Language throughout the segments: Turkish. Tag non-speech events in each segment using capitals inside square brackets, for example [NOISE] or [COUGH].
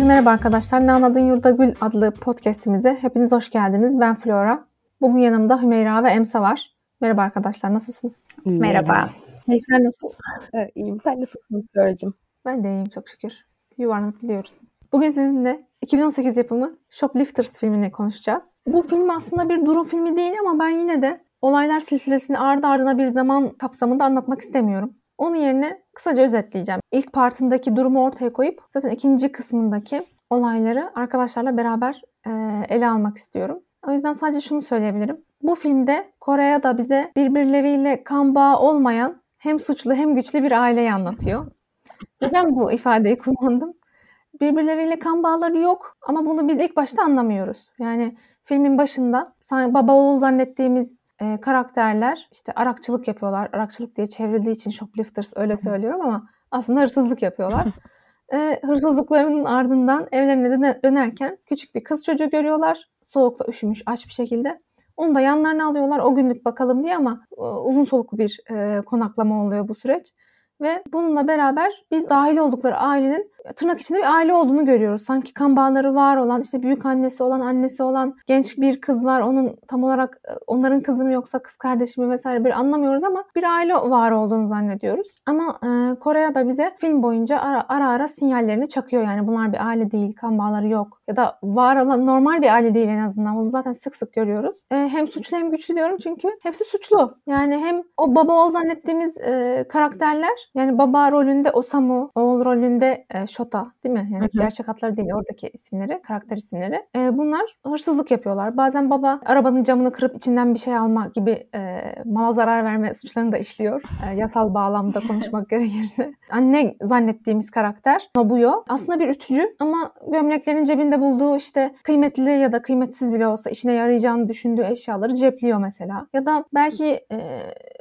Herkese merhaba arkadaşlar. Ne Anladın Yurda Gül adlı podcastimize hepiniz hoş geldiniz. Ben Flora. Bugün yanımda Hümeyra ve Emsa var. Merhaba arkadaşlar, nasılsınız? İyi, Merhaba. Keyifler nasıl? Evet, iyiyim. Sen nasılsın Flora'cığım? Ben de iyiyim çok şükür. Yuvarlanıp gidiyoruz. Bugün sizinle 2018 yapımı Shoplifters filmini konuşacağız. Bu film aslında bir durum filmi değil ama ben yine de olaylar silsilesini ardı ardına bir zaman kapsamında anlatmak istemiyorum. Onun yerine kısaca özetleyeceğim. İlk partındaki durumu ortaya koyup zaten ikinci kısmındaki olayları arkadaşlarla beraber e, ele almak istiyorum. O yüzden sadece şunu söyleyebilirim. Bu filmde Kore'ye da bize birbirleriyle kan bağı olmayan hem suçlu hem güçlü bir aileyi anlatıyor. Neden bu ifadeyi kullandım? Birbirleriyle kan bağları yok ama bunu biz ilk başta anlamıyoruz. Yani filmin başında baba oğul zannettiğimiz e, karakterler işte arakçılık yapıyorlar. Arakçılık diye çevrildiği için shoplifters öyle söylüyorum ama aslında hırsızlık yapıyorlar. [LAUGHS] e, hırsızlıklarının ardından evlerine döne, dönerken küçük bir kız çocuğu görüyorlar. Soğukta üşümüş aç bir şekilde. Onu da yanlarına alıyorlar o günlük bakalım diye ama e, uzun soluklu bir e, konaklama oluyor bu süreç. Ve bununla beraber biz dahil oldukları ailenin tırnak içinde bir aile olduğunu görüyoruz. Sanki kan bağları var olan, işte büyük annesi olan, annesi olan genç bir kız var. Onun tam olarak e, onların kızı mı yoksa kız kardeşi mi vesaire bir anlamıyoruz ama bir aile var olduğunu zannediyoruz. Ama e, Kore'ye da bize film boyunca ara, ara ara sinyallerini çakıyor. Yani bunlar bir aile değil, kan bağları yok. Ya da var olan normal bir aile değil en azından. Bunu zaten sık sık görüyoruz. E, hem suçlu hem güçlü diyorum çünkü hepsi suçlu. Yani hem o baba oğul zannettiğimiz e, karakterler yani baba rolünde Osamu, oğul rolünde e, Shota değil mi? Yani hı hı. gerçek adları değil oradaki isimleri, karakter isimleri. E, bunlar hırsızlık yapıyorlar. Bazen baba arabanın camını kırıp içinden bir şey alma gibi e, mala zarar verme suçlarını da işliyor. E, yasal bağlamda [LAUGHS] konuşmak gerekirse. Anne zannettiğimiz karakter Nobuyo aslında bir ütücü ama gömleklerin cebinde bulduğu işte kıymetli ya da kıymetsiz bile olsa işine yarayacağını düşündüğü eşyaları cepliyor mesela. Ya da belki e,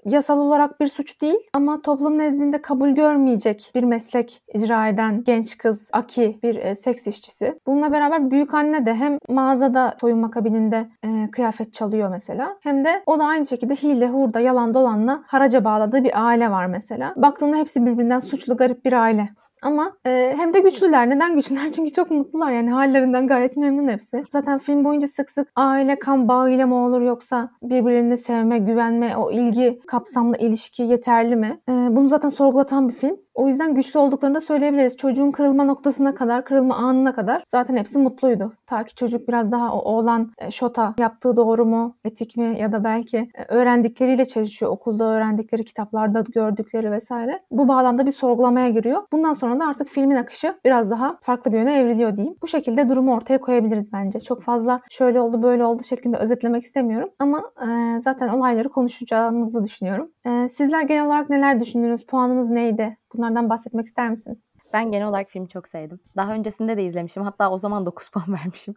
yasal olarak bir suç değil ama toplum nezdinde kabul görmeyecek bir meslek icra eden genç kız Aki bir e, seks işçisi. Bununla beraber büyük anne de hem mağazada soyunma kabininde e, kıyafet çalıyor mesela hem de o da aynı şekilde hile, hurda, yalan dolanla haraca bağladığı bir aile var mesela. Baktığında hepsi birbirinden suçlu garip bir aile. Ama e, hem de güçlüler. Neden güçlüler? [LAUGHS] Çünkü çok mutlular yani hallerinden gayet memnun hepsi. Zaten film boyunca sık sık aile kan bağıyla mı olur yoksa birbirlerini sevme, güvenme, o ilgi kapsamlı ilişki yeterli mi? E, bunu zaten sorgulatan bir film. O yüzden güçlü olduklarını da söyleyebiliriz. Çocuğun kırılma noktasına kadar, kırılma anına kadar zaten hepsi mutluydu. Ta ki çocuk biraz daha o oğlan e, şota yaptığı doğru mu, etik mi ya da belki e, öğrendikleriyle çalışıyor. Okulda öğrendikleri, kitaplarda gördükleri vesaire. Bu bağlamda bir sorgulamaya giriyor. Bundan sonra da artık filmin akışı biraz daha farklı bir yöne evriliyor diyeyim. Bu şekilde durumu ortaya koyabiliriz bence. Çok fazla şöyle oldu böyle oldu şeklinde özetlemek istemiyorum. Ama e, zaten olayları konuşacağımızı düşünüyorum. E, sizler genel olarak neler düşündünüz? Puanınız neydi? Bunlardan bahsetmek ister misiniz? Ben genel olarak filmi çok sevdim. Daha öncesinde de izlemişim. Hatta o zaman 9 [LAUGHS] puan vermişim.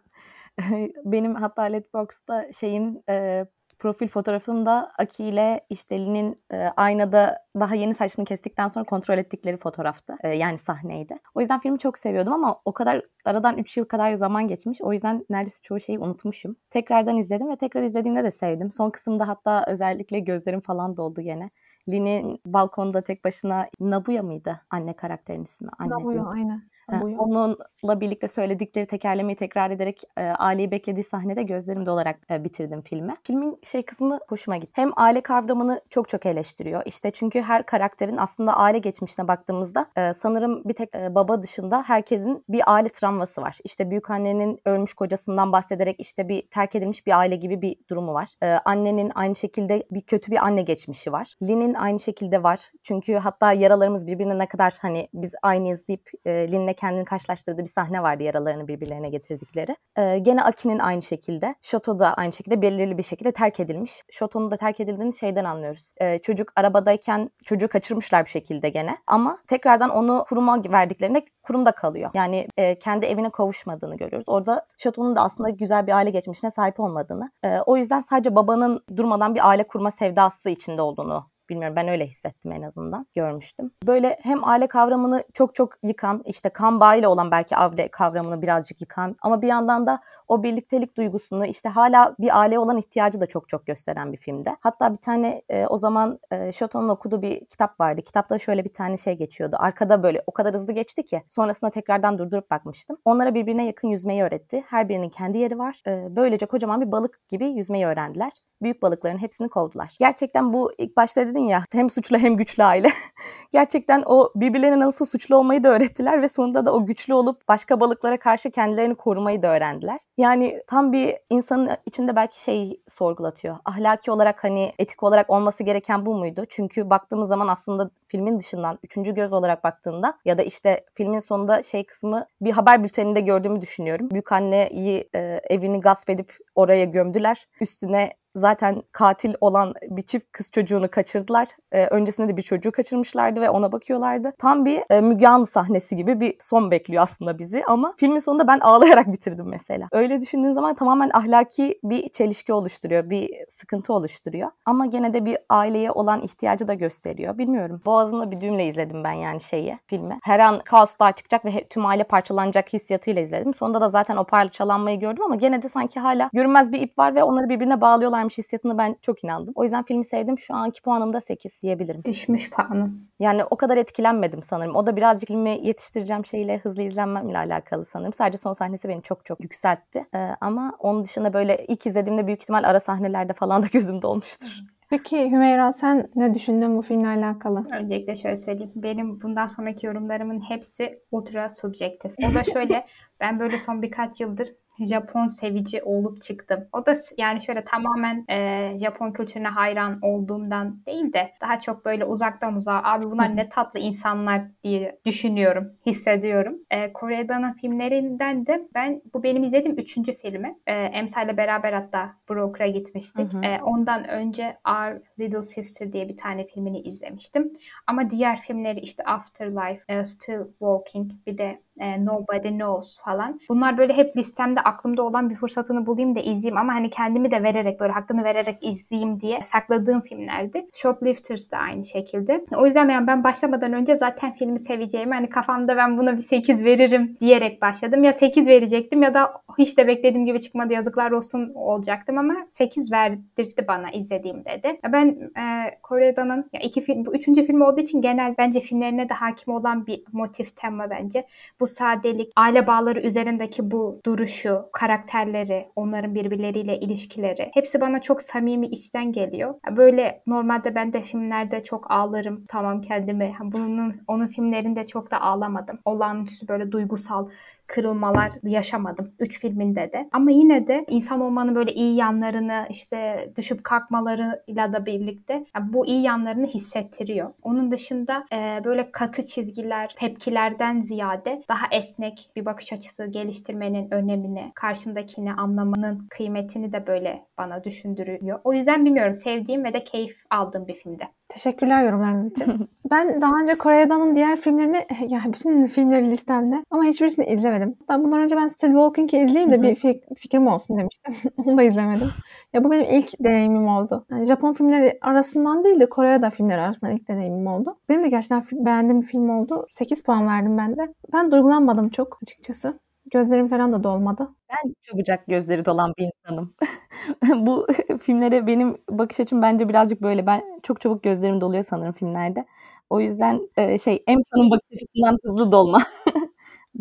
[LAUGHS] Benim hatta Letterboxd'da şeyin e, profil fotoğrafımda Aki ile işte Lin'in e, aynada daha yeni saçını kestikten sonra kontrol ettikleri fotoğraftı. E, yani sahneydi. O yüzden filmi çok seviyordum ama o kadar aradan 3 yıl kadar zaman geçmiş. O yüzden neredeyse çoğu şeyi unutmuşum. Tekrardan izledim ve tekrar izlediğimde de sevdim. Son kısımda hatta özellikle gözlerim falan doldu gene. Lin'in balkonda tek başına Nabuya mıydı anne karakterin ismi? Anne Nabuya aynen. Nabuya. Onunla birlikte söyledikleri tekerlemeyi tekrar ederek e, aileyi beklediği sahnede gözlerim dolarak e, bitirdim filmi. Filmin şey kısmı hoşuma gitti. Hem aile kavramını çok çok eleştiriyor. İşte çünkü her karakterin aslında aile geçmişine baktığımızda e, sanırım bir tek baba dışında herkesin bir aile travması var. İşte büyük annenin ölmüş kocasından bahsederek işte bir terk edilmiş bir aile gibi bir durumu var. Annenin aynı şekilde bir kötü bir anne geçmişi var. Lin'in aynı şekilde var. Çünkü hatta yaralarımız birbirine ne kadar hani biz aynıyız deyip e, Lin'le kendini karşılaştırdığı bir sahne vardı yaralarını birbirlerine getirdikleri. E, gene Aki'nin aynı şekilde. Shoto da aynı şekilde belirli bir şekilde terk edilmiş. Shoto'nun da terk edildiğini şeyden anlıyoruz. E, çocuk arabadayken çocuğu kaçırmışlar bir şekilde gene. Ama tekrardan onu kuruma verdiklerinde kurumda kalıyor. Yani e, kendi evine kavuşmadığını görüyoruz. Orada Shoto'nun da aslında güzel bir aile geçmişine sahip olmadığını. E, o yüzden sadece babanın durmadan bir aile kurma sevdası içinde olduğunu Bilmiyorum ben öyle hissettim en azından. Görmüştüm. Böyle hem aile kavramını çok çok yıkan, işte kan bağıyla olan belki aile kavramını birazcık yıkan ama bir yandan da o birliktelik duygusunu işte hala bir aile olan ihtiyacı da çok çok gösteren bir filmde. Hatta bir tane e, o zaman e, Shoto'nun okuduğu bir kitap vardı. Kitapta şöyle bir tane şey geçiyordu. Arkada böyle o kadar hızlı geçti ki sonrasında tekrardan durdurup bakmıştım. Onlara birbirine yakın yüzmeyi öğretti. Her birinin kendi yeri var. E, böylece kocaman bir balık gibi yüzmeyi öğrendiler büyük balıkların hepsini kovdular. Gerçekten bu ilk başta dedin ya hem suçlu hem güçlü aile. [LAUGHS] Gerçekten o birbirlerine nasıl suçlu olmayı da öğrettiler ve sonunda da o güçlü olup başka balıklara karşı kendilerini korumayı da öğrendiler. Yani tam bir insanın içinde belki şey sorgulatıyor. Ahlaki olarak hani etik olarak olması gereken bu muydu? Çünkü baktığımız zaman aslında filmin dışından üçüncü göz olarak baktığında ya da işte filmin sonunda şey kısmı bir haber bülteninde gördüğümü düşünüyorum. Büyük anneyi e, evini gasp edip oraya gömdüler. Üstüne zaten katil olan bir çift kız çocuğunu kaçırdılar. Ee, öncesinde de bir çocuğu kaçırmışlardı ve ona bakıyorlardı. Tam bir e, Müge Anlı sahnesi gibi bir son bekliyor aslında bizi ama filmin sonunda ben ağlayarak [LAUGHS] bitirdim mesela. Öyle düşündüğün zaman tamamen ahlaki bir çelişki oluşturuyor, bir sıkıntı oluşturuyor. Ama gene de bir aileye olan ihtiyacı da gösteriyor. Bilmiyorum. Boğazımda bir düğümle izledim ben yani şeyi, filmi. Her an kaos daha çıkacak ve tüm aile parçalanacak hissiyatıyla izledim. Sonunda da zaten o parçalanmayı gördüm ama gene de sanki hala görünmez bir ip var ve onları birbirine bağlıyorlar varmış hissiyatına ben çok inandım. O yüzden filmi sevdim. Şu anki puanım da 8 diyebilirim. Düşmüş puanım. Yani o kadar etkilenmedim sanırım. O da birazcık filmi yetiştireceğim şeyle hızlı izlenmemle alakalı sanırım. Sadece son sahnesi beni çok çok yükseltti. Ee, ama onun dışında böyle ilk izlediğimde büyük ihtimal ara sahnelerde falan da gözümde olmuştur. Peki Hümeyra sen ne düşündün bu filmle alakalı? Öncelikle şöyle söyleyeyim. Benim bundan sonraki yorumlarımın hepsi ultra subjektif. O da şöyle [LAUGHS] ben böyle son birkaç yıldır Japon sevici olup çıktım. O da yani şöyle tamamen e, Japon kültürüne hayran olduğumdan değil de daha çok böyle uzaktan uzağa abi bunlar ne tatlı insanlar diye düşünüyorum, hissediyorum. E, Kore'den filmlerinden de ben bu benim izlediğim üçüncü filmi. E, Emsa ile beraber hatta Broker'a gitmiştik. Hı hı. E, ondan önce Our Little Sister diye bir tane filmini izlemiştim. Ama diğer filmleri işte Afterlife, e, Still Walking bir de e, Nobody Knows falan. Bunlar böyle hep listemde aklımda olan bir fırsatını bulayım da izleyeyim ama hani kendimi de vererek böyle hakkını vererek izleyeyim diye sakladığım filmlerdi. Shoplifters da aynı şekilde. O yüzden yani ben başlamadan önce zaten filmi seveceğimi hani kafamda ben buna bir 8 veririm diyerek başladım. Ya 8 verecektim ya da hiç de beklediğim gibi çıkmadı yazıklar olsun olacaktım ama 8 verdirdi bana izlediğimde de. Ben e, Kore'danın ya iki film, bu üçüncü film olduğu için genel bence filmlerine de hakim olan bir motif tema bence. Bu sadelik, aile bağları üzerindeki bu duruşu, karakterleri, onların birbirleriyle ilişkileri hepsi bana çok samimi içten geliyor. Böyle normalde ben de filmlerde çok ağlarım. Tamam kendimi. Bunun onun filmlerinde çok da ağlamadım. Olağanüstü böyle duygusal kırılmalar yaşamadım. Üç filminde de. Ama yine de insan olmanın böyle iyi yanlarını işte düşüp kalkmalarıyla da birlikte yani bu iyi yanlarını hissettiriyor. Onun dışında e, böyle katı çizgiler, tepkilerden ziyade daha esnek bir bakış açısı geliştirmenin önemini, karşındakini anlamanın kıymetini de böyle bana düşündürüyor. O yüzden bilmiyorum sevdiğim ve de keyif aldığım bir filmde. Teşekkürler yorumlarınız için. [LAUGHS] ben daha önce Kore'danın diğer filmlerini, yani bütün filmleri listemde ama hiçbirisini izlemedim. Hatta bundan önce ben Still Walking'i izleyeyim de bir fik- fikrim olsun demiştim. [LAUGHS] Onu da izlemedim. Ya bu benim ilk deneyimim oldu. Yani Japon filmleri arasından değil de Kore'da filmleri arasından ilk deneyimim oldu. Benim de gerçekten beğendiğim bir film oldu. 8 puan verdim ben de. Ben duygulanmadım çok açıkçası. Gözlerim falan da dolmadı. Ben çabucak gözleri dolan bir insanım. [LAUGHS] Bu [LAUGHS] filmlere benim bakış açım bence birazcık böyle. Ben çok çabuk gözlerim doluyor sanırım filmlerde. O yüzden e, şey Emsa'nın bakış açısından hızlı dolma [LAUGHS]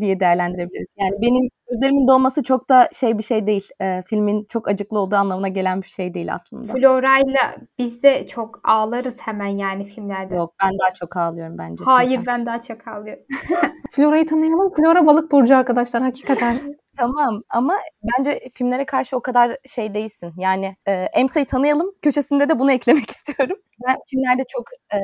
diye değerlendirebiliriz. Yani benim gözlerimin dolması çok da şey bir şey değil. E, filmin çok acıklı olduğu anlamına gelen bir şey değil aslında. Flora'yla biz de çok ağlarız hemen yani filmlerde. Yok ben daha çok ağlıyorum bence. Hayır sizden. ben daha çok ağlıyorum. [LAUGHS] Flora'yı tanıyalım. Flora balık burcu arkadaşlar hakikaten. [LAUGHS] Tamam ama bence filmlere karşı o kadar şey değilsin. Yani e, Emsa'yı tanıyalım. Köşesinde de bunu eklemek [LAUGHS] istiyorum. Ben filmlerde çok e,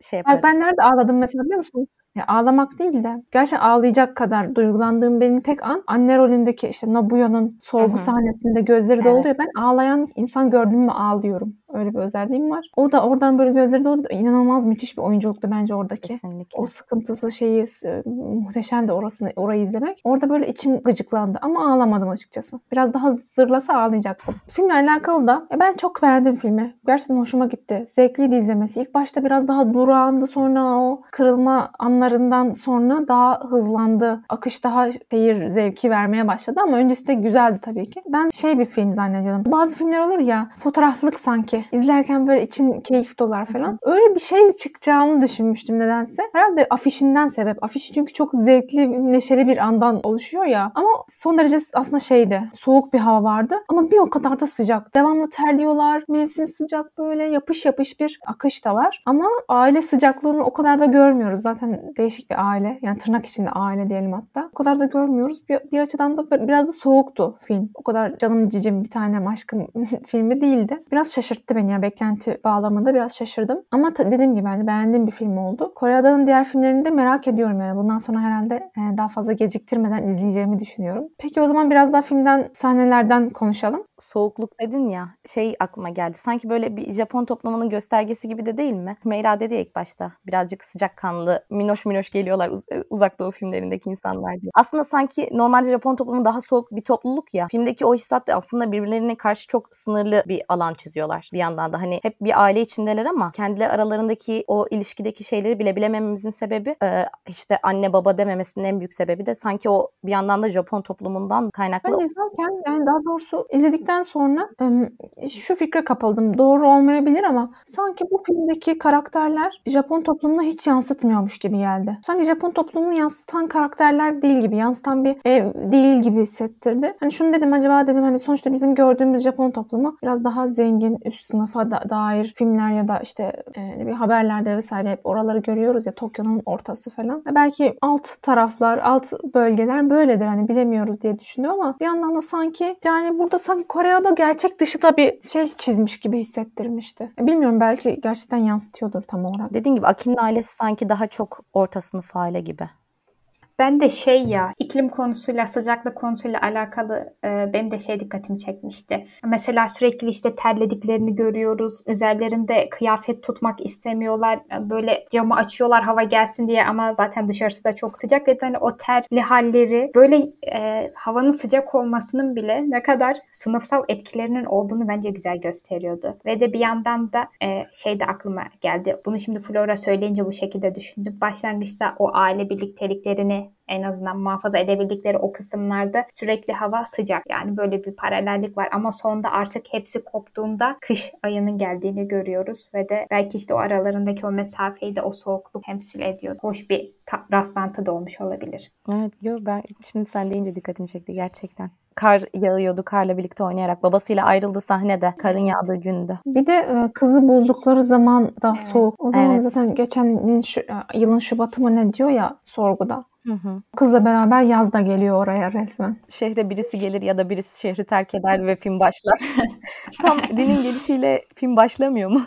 şey yaparım. Bak ben nerede ağladım mesela biliyor musun? Ya ağlamak değil de gerçekten ağlayacak kadar duygulandığım benim tek an anne rolündeki işte Nabuya'nın sorgu Hı-hı. sahnesinde gözleri evet. doluyor. Ben ağlayan insan gördüm mü ağlıyorum. Öyle bir özelliğim var. O da oradan böyle gözleri dolu inanılmaz müthiş bir oyunculuktu bence oradaki. Kesinlikle. O sıkıntısı şeyi e, muhteşem de orasını orayı izlemek. Orada böyle içim gıcıklandı ama ağlamadım açıkçası. Biraz daha zırlasa ağlayacaktım. Filmle alakalı da e, ben çok beğendim filmi. Gerçekten hoşuma gitti. Zevkliydi izlemesi. İlk başta biraz daha durağandı sonra o kırılma anlarından sonra daha hızlandı. Akış daha seyir zevki vermeye başladı ama öncesi de güzeldi tabii ki. Ben şey bir film zannediyordum. Bazı filmler olur ya fotoğraflık sanki. İzlerken böyle için keyif dolar falan. Öyle bir şey çıkacağını düşünmüştüm nedense. Herhalde afişinden sebep. Afiş çünkü çok zevkli, neşeli bir andan oluşuyor ya. Ama son derece aslında şeydi. Soğuk bir hava vardı. Ama bir o kadar da sıcak. Devamlı terliyorlar. Mevsim sıcak böyle yapış yapış bir akış da var. Ama aile sıcaklığını o kadar da görmüyoruz. Zaten değişik bir aile. Yani tırnak içinde aile diyelim hatta. O kadar da görmüyoruz. Bir, bir açıdan da biraz da soğuktu film. O kadar canım cicim bir tane aşkım [LAUGHS] filmi değildi. Biraz şaşırttı beni ya. Beklenti bağlamında biraz şaşırdım. Ama dediğim gibi yani beğendiğim bir film oldu. Kore Ada'nın diğer filmlerini de merak ediyorum yani. Bundan sonra herhalde e, daha fazla geciktirmeden izleyeceğimi düşünüyorum. Peki o zaman biraz daha filmden sahnelerden konuşalım. Soğukluk dedin ya şey aklıma geldi. Sanki böyle bir Japon toplumunun göstergesi gibi de değil mi? Meyra dedi ya ilk başta. Birazcık sıcakkanlı, minoş minoş geliyorlar uz- e, uzak doğu filmlerindeki insanlar diye. Aslında sanki normalde Japon toplumu daha soğuk bir topluluk ya. Filmdeki o hissat da aslında birbirlerine karşı çok sınırlı bir alan çiziyorlar bir yandan da. Hani hep bir aile içindeler ama kendileri aralarındaki o ilişkideki şeyleri bile bilemememizin sebebi e, işte anne baba dememesinin en büyük sebebi de sanki o bir yandan da Japon toplumundan kaynaklı. Ben izlerken yani daha doğrusu izledikten sonra şu fikre kapıldım. Doğru olmayabilir ama sanki bu filmdeki karakterler Japon toplumunu hiç yansıtmıyormuş gibi geldi. Sanki Japon toplumunu yansıtan karakterler değil gibi, yansıtan bir ev değil gibi hissettirdi. Hani şunu dedim acaba dedim hani sonuçta bizim gördüğümüz Japon toplumu biraz daha zengin, üst sınıfa da, dair filmler ya da işte e, bir haberlerde vesaire hep oraları görüyoruz ya Tokyo'nun ortası falan. Ve belki alt taraflar, alt bölgeler böyledir hani bilemiyoruz diye düşünüyorum ama bir yandan da sanki yani burada sanki Kore'de gerçek dışı da bir şey çizmiş gibi hissettirmişti. E, bilmiyorum belki gerçekten yansıtıyordur tam olarak. Dediğin gibi Akin'in ailesi sanki daha çok orta sınıf aile gibi. Ben de şey ya iklim konusuyla sıcaklık konusuyla alakalı e, benim de şey dikkatimi çekmişti. Mesela sürekli işte terlediklerini görüyoruz. Üzerlerinde kıyafet tutmak istemiyorlar. Böyle camı açıyorlar hava gelsin diye ama zaten dışarısı da çok sıcak ve hani o terli halleri böyle e, havanın sıcak olmasının bile ne kadar sınıfsal etkilerinin olduğunu bence güzel gösteriyordu. Ve de bir yandan da e, şey de aklıma geldi. Bunu şimdi Flora söyleyince bu şekilde düşündüm. Başlangıçta o aile birlikteliklerini en azından muhafaza edebildikleri o kısımlarda sürekli hava sıcak. Yani böyle bir paralellik var ama sonda artık hepsi koptuğunda kış ayının geldiğini görüyoruz ve de belki işte o aralarındaki o mesafeyi de o soğukluk temsil ediyor. Hoş bir ta- rastlantı da olmuş olabilir. Evet, yo ben şimdi sen deyince dikkatimi çekti gerçekten. Kar yağıyordu, karla birlikte oynayarak. Babasıyla ayrıldı sahnede, karın yağdığı gündü. Bir de e, kızı buldukları zaman da evet. soğuk. O zaman evet. zaten geçen şu, e, yılın Şubatı mı ne diyor ya sorguda. Hı hı. Kızla beraber yaz da geliyor oraya resmen. Şehre birisi gelir ya da birisi şehri terk eder ve film başlar. [LAUGHS] Tam dinin gelişiyle film başlamıyor mu?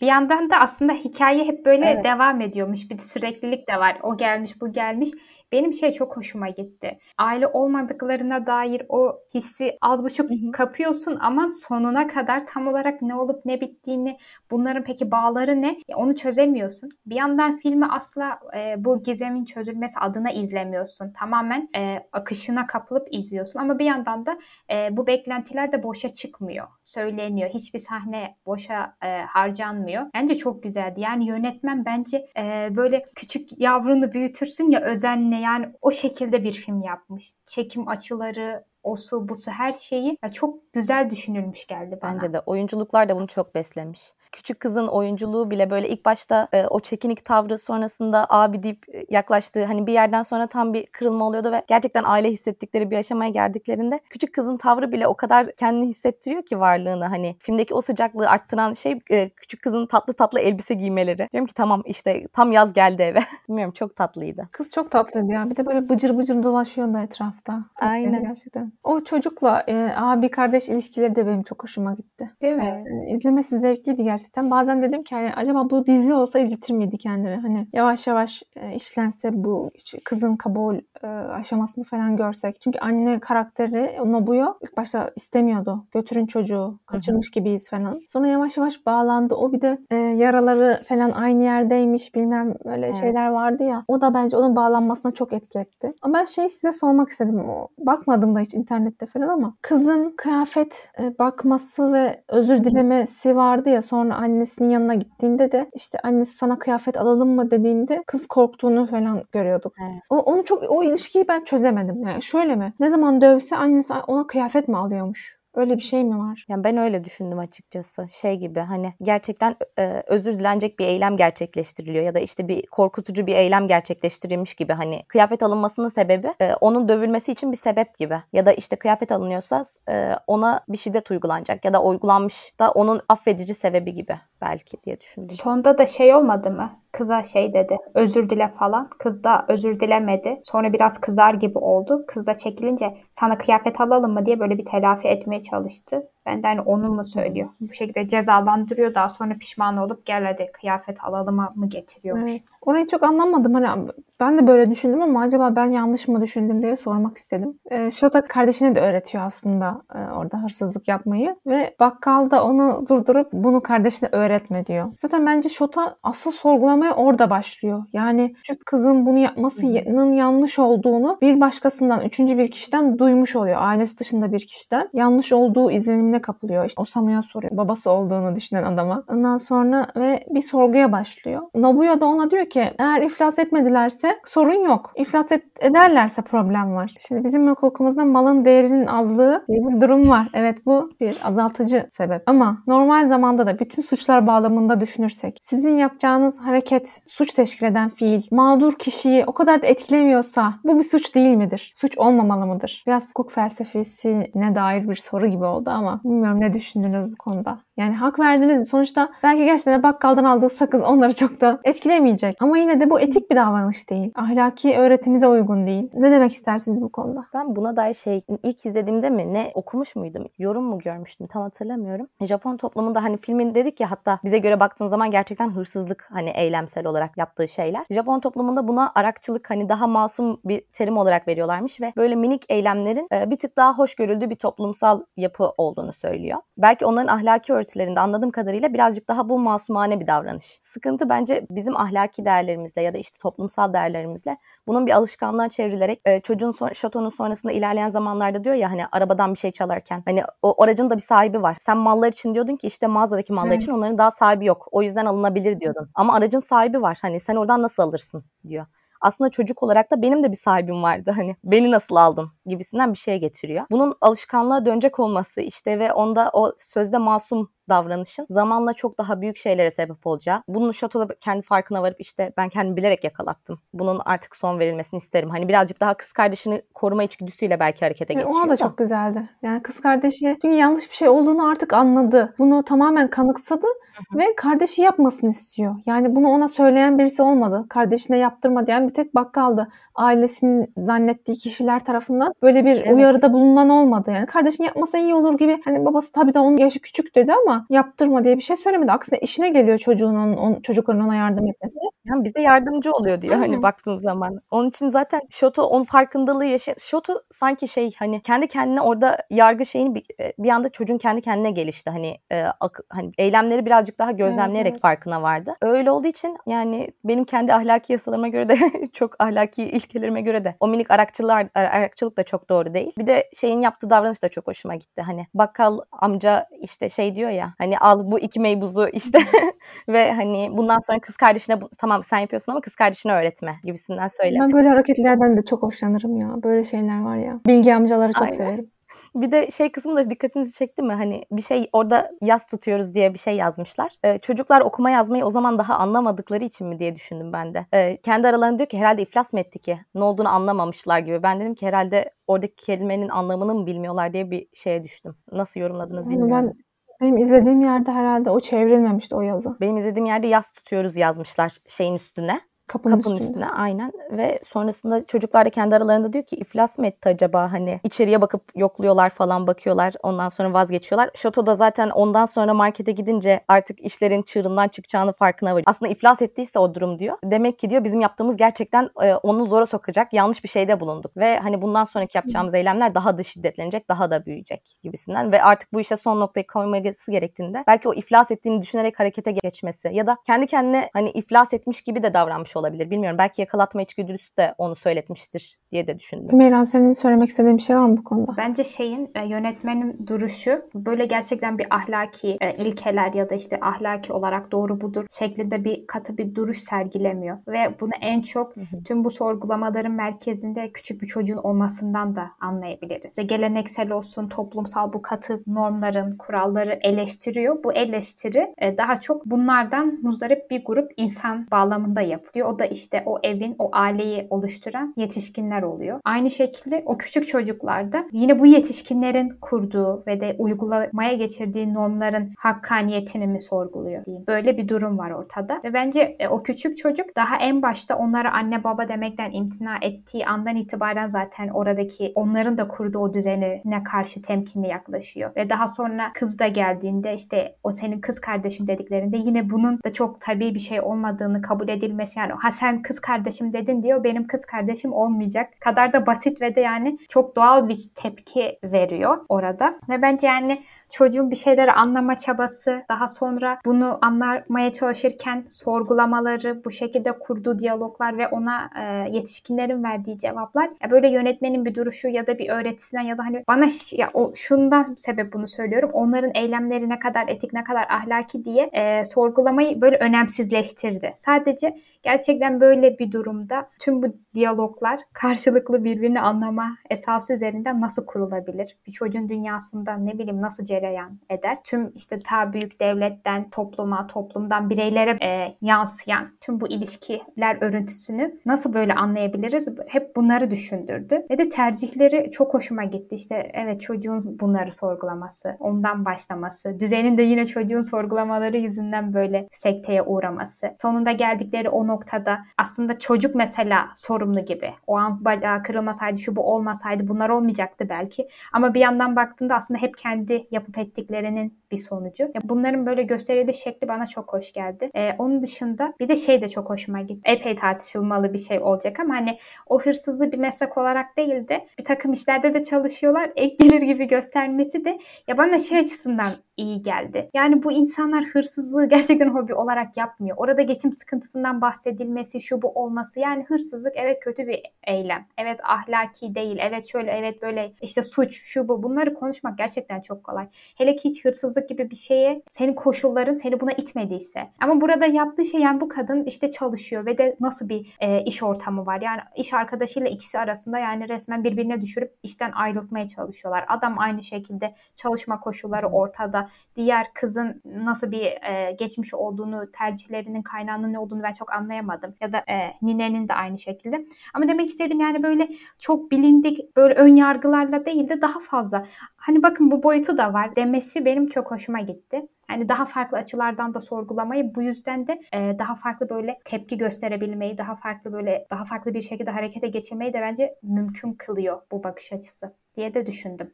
Bir yandan da aslında hikaye hep böyle evet. devam ediyormuş. Bir süreklilik de var. O gelmiş, bu gelmiş. Benim şey çok hoşuma gitti. Aile olmadıklarına dair o hissi az buçuk kapıyorsun ama sonuna kadar tam olarak ne olup ne bittiğini, bunların peki bağları ne? Onu çözemiyorsun. Bir yandan filmi asla e, bu gizemin çözülmesi adına izlemiyorsun. Tamamen e, akışına kapılıp izliyorsun ama bir yandan da e, bu beklentiler de boşa çıkmıyor. Söyleniyor. Hiçbir sahne boşa e, harcanmıyor. Bence çok güzeldi. Yani yönetmen bence e, böyle küçük yavrunu büyütürsün ya özenle yani o şekilde bir film yapmış. Çekim açıları, o su, bu su her şeyi çok güzel düşünülmüş geldi bana. Bence de oyunculuklar da bunu çok beslemiş küçük kızın oyunculuğu bile böyle ilk başta e, o çekinik tavrı sonrasında abi deyip e, yaklaştığı hani bir yerden sonra tam bir kırılma oluyordu ve gerçekten aile hissettikleri bir aşamaya geldiklerinde küçük kızın tavrı bile o kadar kendini hissettiriyor ki varlığını hani filmdeki o sıcaklığı arttıran şey e, küçük kızın tatlı tatlı elbise giymeleri. Diyorum ki tamam işte tam yaz geldi eve. [LAUGHS] Bilmiyorum çok tatlıydı. Kız çok tatlıydı ya. Bir de böyle bıcır bıcır dolaşıyor da etrafta. Aynen. Gerçekten. O çocukla e, abi kardeş ilişkileri de benim çok hoşuma gitti. Değil mi? E, izlemesi zevkliydi gerçekten gerçekten. Bazen dedim ki hani acaba bu dizi olsa izletir miydi kendini? Hani yavaş yavaş e, işlense bu kızın kabul e, aşamasını falan görsek. Çünkü anne karakteri Nobuyo ilk başta istemiyordu. Götürün çocuğu. Kaçırmış gibiyiz falan. Sonra yavaş yavaş bağlandı. O bir de e, yaraları falan aynı yerdeymiş bilmem öyle evet. şeyler vardı ya. O da bence onun bağlanmasına çok etki etti. Ama ben şey size sormak istedim. O, bakmadım da hiç internette falan ama kızın kıyafet e, bakması ve özür dilemesi vardı ya sonra annesinin yanına gittiğinde de işte annesi sana kıyafet alalım mı dediğinde kız korktuğunu falan görüyorduk. Evet. O, onu çok o ilişkiyi ben çözemedim. Yani şöyle mi? Ne zaman dövse annesi ona kıyafet mi alıyormuş? Öyle bir şey mi var? Yani ben öyle düşündüm açıkçası. Şey gibi hani gerçekten e, özür dilenecek bir eylem gerçekleştiriliyor ya da işte bir korkutucu bir eylem gerçekleştirilmiş gibi hani kıyafet alınmasının sebebi e, onun dövülmesi için bir sebep gibi ya da işte kıyafet alınıyorsa e, ona bir şiddet uygulanacak ya da uygulanmış da onun affedici sebebi gibi belki diye düşündüm. Sonda da şey olmadı mı? Kıza şey dedi. Özür dile falan. Kız da özür dilemedi. Sonra biraz kızar gibi oldu. Kız da çekilince sana kıyafet alalım mı diye böyle bir telafi etmeye çalıştı. Ben de hani onu mu söylüyor? Bu şekilde cezalandırıyor daha sonra pişman olup gel hadi kıyafet alalım mı getiriyormuş. Evet. Orayı çok anlamadım. Hani ben de böyle düşündüm ama acaba ben yanlış mı düşündüm diye sormak istedim. E, Şota kardeşine de öğretiyor aslında e, orada hırsızlık yapmayı ve bakkal da onu durdurup bunu kardeşine öğretme diyor. Zaten bence Şota asıl sorgulamaya orada başlıyor. Yani küçük kızın bunu yapmasının yanlış olduğunu bir başkasından, üçüncü bir kişiden duymuş oluyor. Ailesi dışında bir kişiden. Yanlış olduğu izlenimine kapılıyor. İşte Osamu'ya soruyor. Babası olduğunu düşünen adama. Ondan sonra ve bir sorguya başlıyor. Nobuya da ona diyor ki eğer iflas etmedilerse sorun yok. İflas et, ederlerse problem var. Şimdi bizim hukukumuzda malın değerinin azlığı diye bir durum var. Evet bu bir azaltıcı sebep. Ama normal zamanda da bütün suçlar bağlamında düşünürsek sizin yapacağınız hareket suç teşkil eden fiil mağdur kişiyi o kadar da etkilemiyorsa bu bir suç değil midir? Suç olmamalı mıdır? Biraz hukuk felsefesine dair bir soru gibi oldu ama bilmiyorum ne düşündünüz bu konuda. Yani hak verdiniz. Sonuçta belki gerçekten bakkaldan aldığı sakız onları çok da etkilemeyecek. Ama yine de bu etik bir davranış değil. Ahlaki öğretimize uygun değil. Ne demek istersiniz bu konuda? Ben buna dair şey ilk izlediğimde mi ne okumuş muydum? Yorum mu görmüştüm? Tam hatırlamıyorum. Japon toplumunda hani filmin dedik ya hatta bize göre baktığın zaman gerçekten hırsızlık hani eylemsel olarak yaptığı şeyler. Japon toplumunda buna arakçılık hani daha masum bir terim olarak veriyorlarmış ve böyle minik eylemlerin bir tık daha hoş görüldüğü bir toplumsal yapı olduğunu söylüyor. Belki onların ahlaki öğretimi örtülerinde anladığım kadarıyla birazcık daha bu masumane bir davranış. Sıkıntı bence bizim ahlaki değerlerimizle ya da işte toplumsal değerlerimizle bunun bir alışkanlığa çevrilerek e, çocuğun son, şatonun sonrasında ilerleyen zamanlarda diyor ya hani arabadan bir şey çalarken hani o aracın da bir sahibi var. Sen mallar için diyordun ki işte mağazadaki mallar için onların daha sahibi yok. O yüzden alınabilir diyordun. Ama aracın sahibi var. Hani sen oradan nasıl alırsın diyor aslında çocuk olarak da benim de bir sahibim vardı hani beni nasıl aldın gibisinden bir şey getiriyor. Bunun alışkanlığa dönecek olması işte ve onda o sözde masum davranışın zamanla çok daha büyük şeylere sebep olacağı. Bunun şatoda kendi farkına varıp işte ben kendimi bilerek yakalattım. Bunun artık son verilmesini isterim. Hani birazcık daha kız kardeşini koruma içgüdüsüyle belki harekete geçiyor. Ona da, da çok güzeldi. Yani kız kardeşi çünkü yanlış bir şey olduğunu artık anladı. Bunu tamamen kanıksadı Hı-hı. ve kardeşi yapmasını istiyor. Yani bunu ona söyleyen birisi olmadı. Kardeşine yaptırma diyen bir tek bakkaldı. Ailesinin zannettiği kişiler tarafından böyle bir evet. uyarıda bulunan olmadı. Yani kardeşin yapmasa iyi olur gibi. Hani babası tabii de onun yaşı küçük dedi ama yaptırma diye bir şey söylemedi. Aksine işine geliyor çocuğun on, çocukların ona yardım etmesi. Yani bize yardımcı oluyor diyor hani baktığın zaman. Onun için zaten Shoto onun farkındalığı yaşa Shoto sanki şey hani kendi kendine orada yargı şeyini bir, e, bir anda çocuğun kendi kendine gelişti. Hani e, ak, hani eylemleri birazcık daha gözlemleyerek evet, evet. farkına vardı. Öyle olduğu için yani benim kendi ahlaki yasalarıma göre de [LAUGHS] çok ahlaki ilkelerime göre de o minik arakçılar arakçılık da çok doğru değil. Bir de şeyin yaptığı davranış da çok hoşuma gitti. Hani bakkal amca işte şey diyor ya Hani al bu iki meybuzu işte [LAUGHS] ve hani bundan sonra kız kardeşine tamam sen yapıyorsun ama kız kardeşine öğretme gibisinden söyle. Ben böyle hareketlerden de çok hoşlanırım ya. Böyle şeyler var ya. Bilgi amcaları çok Aynen. severim. [LAUGHS] Bir de şey kısmı da dikkatinizi çekti mi? Hani bir şey orada yaz tutuyoruz diye bir şey yazmışlar. Ee, çocuklar okuma yazmayı o zaman daha anlamadıkları için mi diye düşündüm ben de. Ee, kendi aralarında diyor ki herhalde iflas mı etti ki? Ne olduğunu anlamamışlar gibi. Ben dedim ki herhalde oradaki kelimenin anlamını mı bilmiyorlar diye bir şeye düştüm. Nasıl yorumladınız bilmiyorum. Ben benim izlediğim yerde herhalde o çevrilmemişti o yazı. Benim izlediğim yerde yaz tutuyoruz yazmışlar şeyin üstüne Kapının, kapının üstünde. üstüne aynen ve sonrasında çocuklar da kendi aralarında diyor ki iflas mı etti acaba hani içeriye bakıp yokluyorlar falan bakıyorlar ondan sonra vazgeçiyorlar. Şatoda zaten ondan sonra markete gidince artık işlerin çığırından çıkacağını farkına varıyor. Aslında iflas ettiyse o durum diyor. Demek ki diyor bizim yaptığımız gerçekten e, onu zora sokacak yanlış bir şeyde bulunduk ve hani bundan sonraki yapacağımız eylemler daha da şiddetlenecek daha da büyüyecek gibisinden ve artık bu işe son noktayı koyması gerektiğinde belki o iflas ettiğini düşünerek harekete geçmesi ya da kendi kendine hani iflas etmiş gibi de davranmış olabilir. Bilmiyorum belki yakalatma içgüdüsü de onu söyletmiştir diye de düşündüm. Meyran senin söylemek istediğin bir şey var mı bu konuda? Bence şeyin e, yönetmenin duruşu böyle gerçekten bir ahlaki e, ilkeler ya da işte ahlaki olarak doğru budur şeklinde bir katı bir duruş sergilemiyor. Ve bunu en çok tüm bu sorgulamaların merkezinde küçük bir çocuğun olmasından da anlayabiliriz. Ve geleneksel olsun toplumsal bu katı normların, kuralları eleştiriyor. Bu eleştiri e, daha çok bunlardan muzdarip bir grup insan bağlamında yapılıyor. O da işte o evin, o aileyi oluşturan yetişkinler oluyor. Aynı şekilde o küçük çocuklarda yine bu yetişkinlerin kurduğu ve de uygulamaya geçirdiği normların hakkaniyetini mi sorguluyor diyeyim. Böyle bir durum var ortada. Ve bence e, o küçük çocuk daha en başta onlara anne baba demekten imtina ettiği andan itibaren zaten oradaki onların da kurduğu o düzenine karşı temkinli yaklaşıyor. Ve daha sonra kız da geldiğinde işte o senin kız kardeşin dediklerinde yine bunun da çok tabii bir şey olmadığını kabul edilmesi yani ha sen kız kardeşim dedin diyor benim kız kardeşim olmayacak kadar da basit ve de yani çok doğal bir tepki veriyor orada. Ve bence yani çocuğun bir şeyleri anlama çabası, daha sonra bunu anlamaya çalışırken sorgulamaları, bu şekilde kurduğu diyaloglar ve ona e, yetişkinlerin verdiği cevaplar ya böyle yönetmenin bir duruşu ya da bir öğretisinden ya da hani bana ya o şundan sebep bunu söylüyorum. Onların eylemleri ne kadar etik, ne kadar ahlaki diye e, sorgulamayı böyle önemsizleştirdi. Sadece gerçekten böyle bir durumda tüm bu diyaloglar karşılıklı birbirini anlama esası üzerinden nasıl kurulabilir? Bir çocuğun dünyasında ne bileyim nasıl cereyan eder? Tüm işte ta büyük devletten topluma, toplumdan bireylere e, yansıyan tüm bu ilişkiler örüntüsünü nasıl böyle anlayabiliriz? Hep bunları düşündürdü. Ve de tercihleri çok hoşuma gitti. İşte evet çocuğun bunları sorgulaması, ondan başlaması, düzenin de yine çocuğun sorgulamaları yüzünden böyle sekteye uğraması. Sonunda geldikleri o noktada aslında çocuk mesela sorumlu gibi. O an bacağı kırılmasaydı, şu bu olmasaydı bunlar olmayacaktı belki. Ama bir yandan baktığında aslında hep kendi yapıp ettiklerinin bir sonucu. Bunların böyle gösterildiği şekli bana çok hoş geldi. Ee, onun dışında bir de şey de çok hoşuma gitti. Epey tartışılmalı bir şey olacak ama hani o hırsızlığı bir meslek olarak değil de bir takım işlerde de çalışıyorlar. Ek gelir gibi göstermesi de ya bana şey açısından iyi geldi. Yani bu insanlar hırsızlığı gerçekten hobi olarak yapmıyor. Orada geçim sıkıntısından bahsedilmesi, şu bu olması. Yani hırsızlık evet kötü bir eylem. Evet ahlaki değil. Evet şöyle evet böyle işte suç şu bu. Bunları konuşmak gerçekten çok kolay. Hele ki hiç hırsızlık gibi bir şeye senin koşulların seni buna itmediyse. Ama burada yaptığı şey yani bu kadın işte çalışıyor ve de nasıl bir e, iş ortamı var. Yani iş arkadaşıyla ikisi arasında yani resmen birbirine düşürüp işten ayrıltmaya çalışıyorlar. Adam aynı şekilde çalışma koşulları ortada. Diğer kızın nasıl bir e, geçmiş olduğunu, tercihlerinin kaynağının ne olduğunu ben çok anlayamadım. Ya da e, ninenin de aynı şekilde. Ama demek istediğim yani böyle çok bilindik böyle ön yargılarla değil de daha fazla. Hani bakın bu boyutu da var demesi benim çok hoşuma gitti. Yani daha farklı açılardan da sorgulamayı bu yüzden de e, daha farklı böyle tepki gösterebilmeyi, daha farklı böyle daha farklı bir şekilde harekete geçirmeyi de bence mümkün kılıyor bu bakış açısı diye de düşündüm.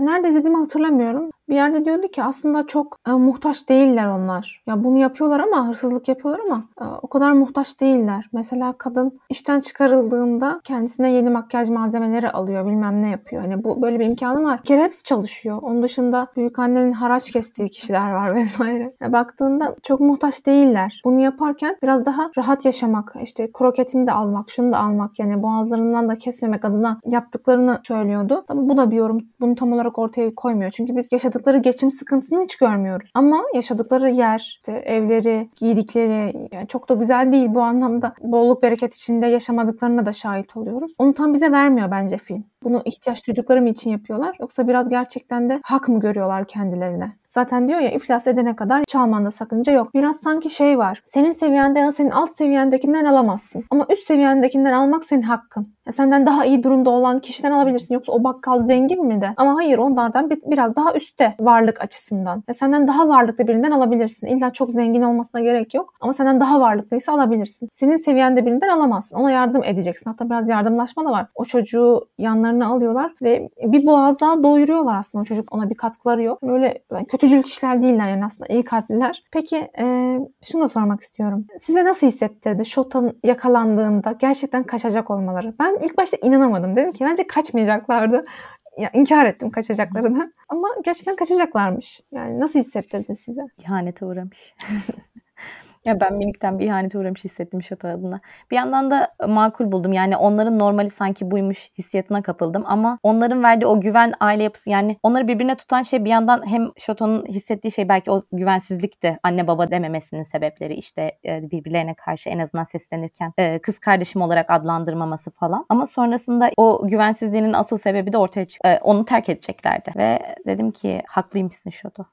Nerede izlediğimi hatırlamıyorum. Bir yerde diyordu ki aslında çok e, muhtaç değiller onlar. Ya bunu yapıyorlar ama hırsızlık yapıyorlar ama e, o kadar muhtaç değiller. Mesela kadın işten çıkarıldığında kendisine yeni makyaj malzemeleri alıyor, bilmem ne yapıyor. Hani bu böyle bir imkanı var. Bir çalışıyor. Onun dışında büyük annenin haraç kestiği kişiler var [LAUGHS] vesaire. Ya baktığında çok muhtaç değiller. Bunu yaparken biraz daha rahat yaşamak, işte kroketini de almak, şunu da almak yani boğazlarından da kesmemek adına yaptıklarını söylüyordu. Tabii bu da bir yorum. Bunu tam olarak ortaya koymuyor. Çünkü biz yaşadıkları geçim sıkıntısını hiç görmüyoruz. Ama yaşadıkları yer, işte evleri, giydikleri yani çok da güzel değil bu anlamda. Bolluk bereket içinde yaşamadıklarına da şahit oluyoruz. Onu tam bize vermiyor bence film. Bunu ihtiyaç duydukları mı için yapıyorlar? Yoksa biraz gerçekten de hak mı görüyorlar kendilerine? Zaten diyor ya iflas edene kadar çalmanda sakınca yok. Biraz sanki şey var. Senin seviyende ya senin alt seviyendekinden alamazsın. Ama üst seviyendekinden almak senin hakkın. Ya senden daha iyi durumda olan kişiden alabilirsin. Yoksa o bakkal zengin mi de? Ama hayır onlardan bir, biraz daha üstte varlık açısından. Ya senden daha varlıklı birinden alabilirsin. İlla çok zengin olmasına gerek yok. Ama senden daha varlıklıysa alabilirsin. Senin seviyende birinden alamazsın. Ona yardım edeceksin. Hatta biraz yardımlaşma da var. O çocuğu yanlarına alıyorlar ve bir boğaz daha doyuruyorlar aslında. O çocuk ona bir katkıları yok. Öyle yani kötücül kişiler değiller yani aslında iyi kalpliler. Peki e, şunu da sormak istiyorum. Size nasıl hissettirdi Shota'nın yakalandığında gerçekten kaçacak olmaları? Ben ilk başta inanamadım. Dedim ki bence kaçmayacaklardı. Ya, inkar ettim kaçacaklarını. Ama gerçekten kaçacaklarmış. Yani nasıl hissettirdi size? İhanete uğramış. [LAUGHS] Ya ben minikten bir ihanete uğramış hissettim Şato adına. Bir yandan da makul buldum. Yani onların normali sanki buymuş hissiyatına kapıldım. Ama onların verdiği o güven aile yapısı yani onları birbirine tutan şey bir yandan hem Şato'nun hissettiği şey belki o güvensizlikti. Anne baba dememesinin sebepleri işte e, birbirlerine karşı en azından seslenirken e, kız kardeşim olarak adlandırmaması falan. Ama sonrasında o güvensizliğinin asıl sebebi de ortaya çıktı. E, onu terk edeceklerdi. Ve dedim ki haklıymışsın Şato.